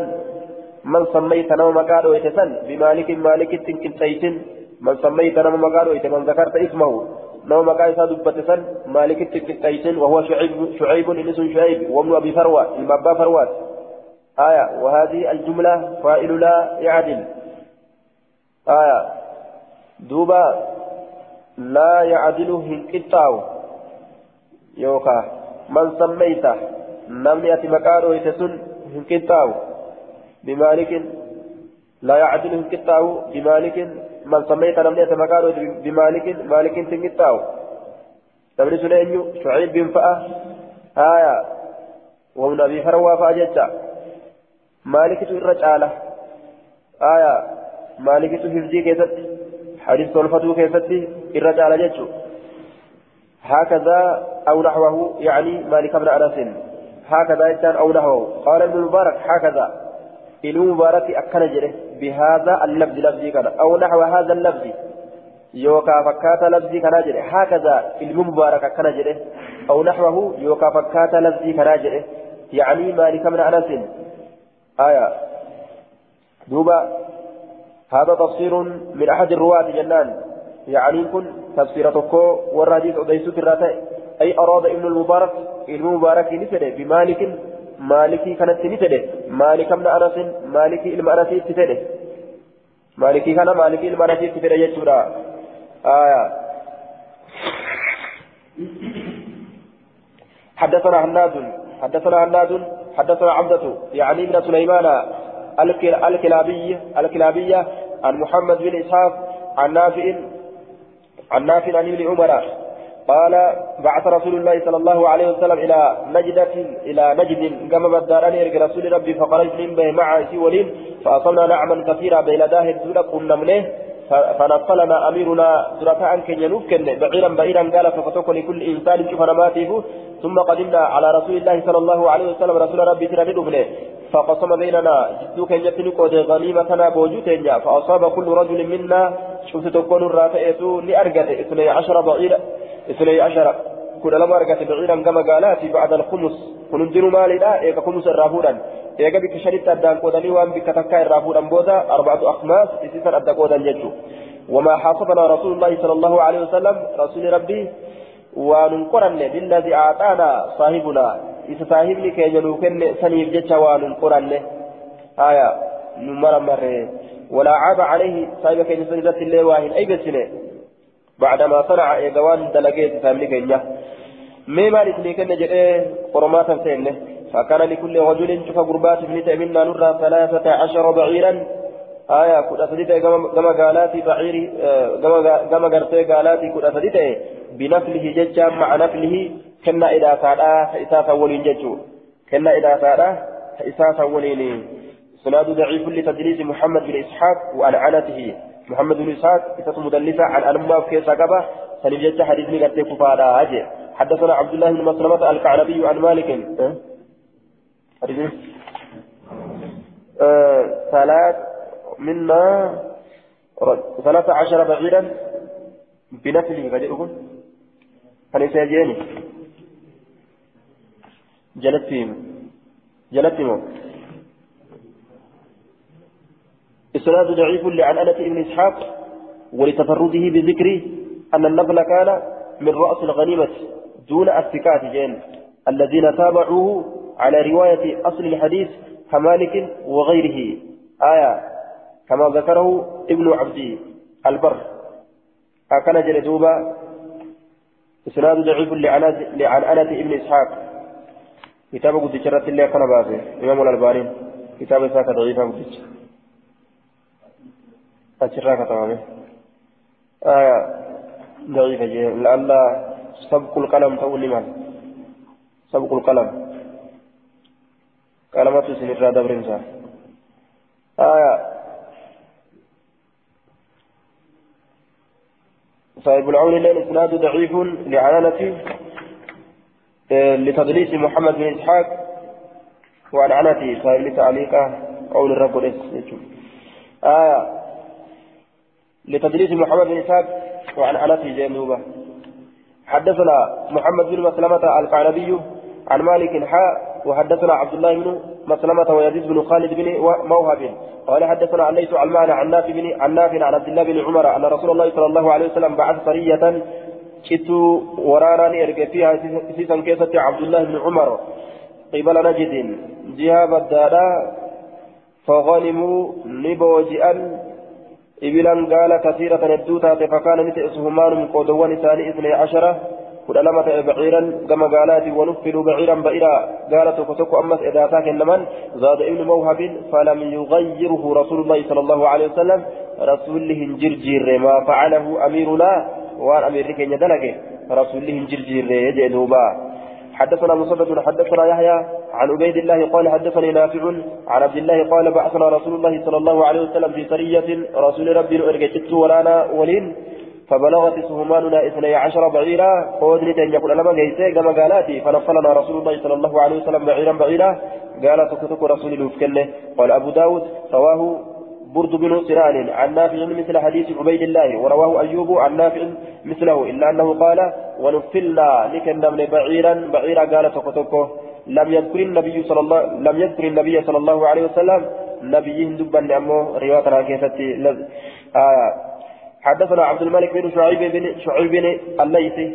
من سميت نوم مكانه يتسن. بمالك مالك تنكتيسن. من سميت نوم مكانه من ذكرت اسمه. نو مقا إسا دبتسن مالك التكتايسن وهو شعيب شعيب إنس شعيب وابن أبي فروة المبا فروات آية وهذه الجملة فائل لا يعدل. آية دوبا لا يعدل هنكتاو يوكا من سميته نمني أتي مقارو يتسن هنكتاو بمالك لا يعدل هنكتاو بمالك من سميت لم يأت مقاله بمالك مالك تنقطعه تبري سنين شعيب بن فأة. آية. ومن أبي فروى فأججع مالك الرجالة آية. مالك تهزي كيست حديث صلفته كيست الرجالة ججو هكذا أو نحوه يعني مالك بن أنس. هكذا أو نحوه. قال ابن المبارك هكذا. ilmu mubaarakti akkana jedhe kana aw naxwa haadha allabdi yookaa fakkaata labdii kanaa jedhe haakadha ilmu mubaarak akkana jedhe aw naxwahu yookaa fakkaata labdii kanaa jedhe يعني مالك بن انس آية دوبا هذا تفسير من احد الرواة جنان يعني كن تفسير تكو والراديس أديسوت الراتي أي أراد ابن المبارك المبارك نسده بمالك kanatti ni fedhe maalika ibn anasin maalikii ilma anasiitti fedhe maalikii kana maalikii ilma anasiitti fedhe jechuudha آية حدثنا هناد حدثنا هناد حدثنا عبدة يعني ابن سليمان الكلابي الكلابية عن محمد بن إسحاق عن نافع عن نافع عن ابن عمر قال بعث رسول الله صلى الله عليه وسلم إلى نجدة إلى نجد كما بدارني إرق رسول ربي فخرجت من به مع سولين فأصبنا نعما كثيرا بين داه الدولة قلنا منه. فنقلنا أميرنا درفاء كن ينوفكن بعيرا بعيرا قال ففتوك لكل إنسان شوف ماته ثم قدمنا على رسول الله صلى الله عليه وسلم رسول ربي ترى ندفنه فقسم بيننا جدوك يتني قد غنيمتنا بوجوتنا فأصاب كل رجل منا. شفت تكون الرافئة لأرقة اثني عشر بعيرا اثني عشر كل لما رقت بعيرا كما قالات بعد الخمس كنندر مالي لا إيكا خمس الرافودا إيكا بك شريط أدان قودني وان بك تكا الرافودا بودا أربعة أخماس إسيسا أدى قودا ججو وما حافظنا رسول الله صلى الله عليه وسلم رسول ربي وننقرن بالذي أعطانا صاحبنا إذا صاحبني كي ينوكن سنيف جتشا وننقرن آية نمر مرة ولا عاب عليه صاحبك ينسان ذات الله واهن أي بسنه بعدما صنع إيقوان دلقيت فاملي كينيا. ميما لسني كن جريه قرماتا سينه. فكان لكل رجل شوف قربات ابن تأمنا نرى ثلاثة عشر بعيرا. آية كل أسديت كما قالاتي بعيري كما قرتي قالاتي كل أسديت. بنفله ججا مع نفله. كنا إذا فعلا فإساسا ولين ججو. كنا إذا فعلا فإساسا ولين سناد ضعيف لتدريس محمد بن إسحاق وأنعنته. محمد بن إسحاق إسحاق مدلسة عن أنما في ساقبة سنجد حديث نقرتي كفارة أجي حدثنا عبد الله بن مسلمة الكعنبي عن مالك حديث آه ثلاث منا ثلاث عشر بعيدا بنفله فجئكم فليس يجيني جلتهم جلتهم إسناد ضعيف لعنأنة ابن إسحاق ولتفرده بذكر أن النفل كان من رأس الغنيمة دون الثكات جين الذين تابعوه على رواية أصل الحديث كمالك وغيره. آية كما ذكره ابن عبد البر. أكن جلدوبا إسناد ضعيف لعنأنة ابن إسحاق. كتاب شرت الله كان باسه إمام الألباني. كتاب إسحاق ضعيفا قد أشراك تمامه آية ضعيفة لأن سبق القلم تقول لمن سبق القلم. كلمة سنرى إنسان. آية صاحب العون الليل إسناد ضعيف لعنانة لتدليس محمد بن إسحاق وعن عنته صاحب تعليقه قول الرب آية لتدريس محمد بن إسحاق وعن أنس جنوبة حدثنا محمد بن مسلمة القعنبي عن مالك حاء وحدثنا عبد الله بن مسلمة ويزيد بن خالد بن موهب. قال حدثنا عن ليس علمان عن نافع بن عن نافع عن عبد الله بن عمر أن رسول الله صلى الله عليه وسلم بعث سرية شت ورانا ارجع فيها سيسا كيسة عبد الله بن عمر قبل نجد. جهاب الدارا فغنموا نبوجئا إبلا قال كثيرة ندو تاتي فكان نتئسهمان من قودوان ثاني إثني عشرة كل لمة بعيرا كما قالات ونفلوا بعيرا بعيرا قالت وكتك أمس إذا تاك النمن زاد ابن موهب فلم يغيره رسول الله صلى الله عليه وسلم رسوله جرجير ما فعله أميرنا وأن أمير كي يدلك رسوله جرجير يجدوبا. حدثنا مسدد حدثنا يحيى عن عبيد الله قال حدثني نافع عن عبد الله قال بعثنا رسول الله صلى الله عليه وسلم في سرية رسول ربي إرجعت ولانا ولين فبلغت سهماننا اثني عشر بعيرا. قودني تن يقول لما جيسي كما قالاتي فنفلنا رسول الله صلى الله عليه وسلم بعيرا بعيرا. قال تكتك رسول الله قال أبو داود رواه برد بن سنان عن نافع مثل حديث عبيد الله ورواه أيوب عن نافع مثله إلا أنه قال ونفلنا لكن بعيرا بعيرا قال تكتكه لم يذكر النبي صلى الله لم يذكر النبي صلى الله عليه وسلم نبي دبا أمه رواية كيفتي آه حدثنا عبد الملك بن شعيب بن شعيب الليثي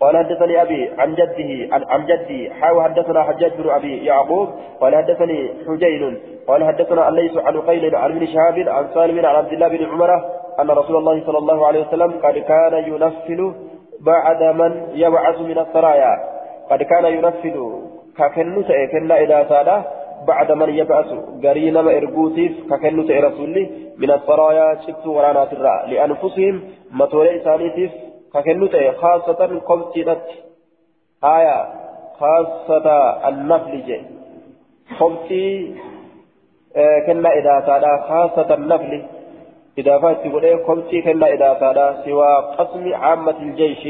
قال حدثني أبي عن جده عن, جدي حاو حدثنا حجاج بن أبي يعقوب قال حدثني حجين قال حدثنا الليث عن قيل عن ابن شهاب عن سالم عن عبد الله بن عمر أن رسول الله صلى الله عليه وسلم قد كان ينفل بعد من يبعث من السرايا قد كان ينفل ككنو كنا إذا ساده بعد من يبعث. قرينا ما إرقوتيف ككنو رسولي من السرايا شفت ورانا ترى لأنفسهم متولي إسانيتيف ككنو خاصة قبطينت آية خاصة النفل جي آه كنا إذا خاصة النفل إذا فات تقول قبطي كنا إذا سادا سوى قسم عامة الجيش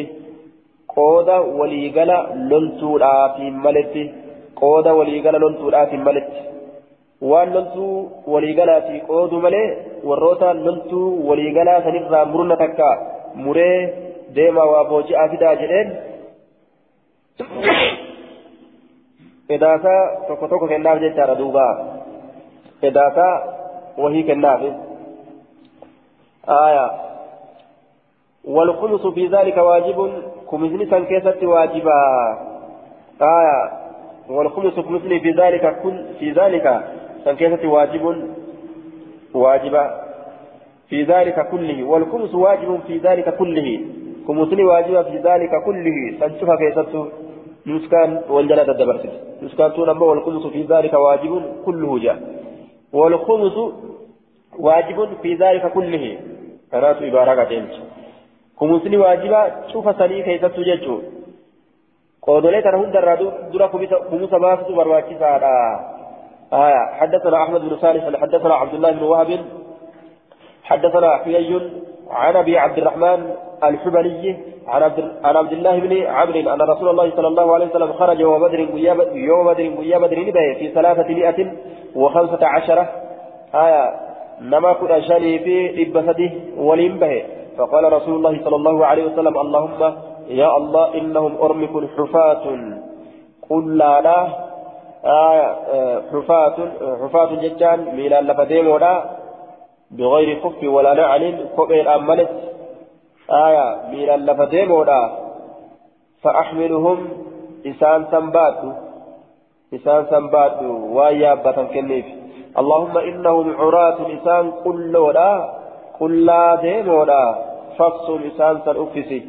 قودا وليقلا لنتولا في ملتي قودا وليقلا لنتولا في ملتي waan loltuu waliigalaati qoodu malee warroota loltuu waliigalaa sanirraa murna takka. Muree deema waa booji'aa fidaa jedheen. Edaasaa tokko tokko kennaaf jechaadha duuba. Edaasaa wahii kennaaf. آية والخمس في ذلك واجب كمثل سنكيسة واجبا آية والخمس كمثل في ذلك كل في ذلك سنكيسة واجب واجبا في ذلك كله والخمس واجب في ذلك كله كمثل واجب في ذلك كله سنشوفها كيسته نسكان والجنة الدبرسل نسكان تون والخمس في ذلك واجب كله جاء والخمس واجب في ذلك كله كانت عبارة قتلت كمثل واجب شوف سني كيسته جيتشو قودولي ترى هند الرادو درا كموسى باسط برواكي آية حدثنا أحمد بن صالح حدثنا عبد الله بن وهب حدثنا حيي عن أبي عبد الرحمن الحبلي عن عبد الله بن عمرو أن رسول الله صلى الله عليه وسلم خرج يوم بدر يوم بدر يوم بدر في ثلاثة وخمسة عشرة. آية نما كنا شاني في إبسده ولين به فقال رسول الله صلى الله عليه وسلم اللهم يا الله إنهم أرمك حفاة. قل لا لا آية حفاة حفاة ججان ميلا لفتيم ولا بغير خف ولا نعل كبير أمنت آية ميلا لفتيم ولا فأحملهم إسان سنبات إسان سنبات ويا بطن كنيف. اللهم إنهم عراة إسان كل ولا كل ديم ولا فصل إسان سنأفسي.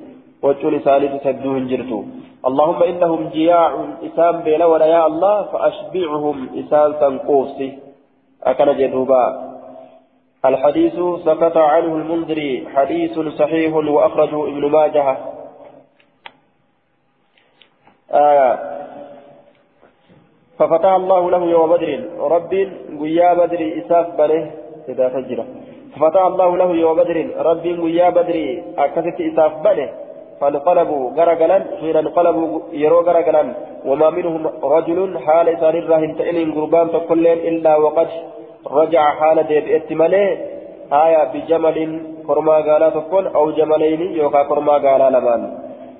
وجه لساني تسدوهن جرتو اللهم إنهم جياع إسان بيلا ولا يا الله. فأشبعهم إسان سنقوسي أكن جدوبا. الحديث سكت عنه المنذري حديث صحيح وأخرجه ابن ماجه. آه. ففتح الله له يوم بدر. رب ويا بدر إساف بنه إذا فجر ففتح الله له يوم بدر. رب ويا بدر أكست إساف بنه. فانقلبوا غرقلا حين انقلبوا يروا غرقلا وما منهم رجل حال إسان الراهن تئلين قربان تقلين إلا وقد رجع حال ديبئت ملي آية بجمل كرما قالا تقول أو جملين يوكا كرما قالا لمان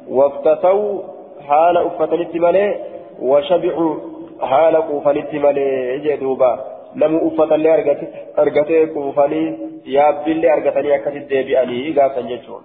وافتتوا حال أفتنت ملي وشبعوا حال قوفنت ملي جدوبا نمو أفتن لي أرغتي قوفني يابي اللي أرغتني أكتت ديبئني إيقا سنجتون.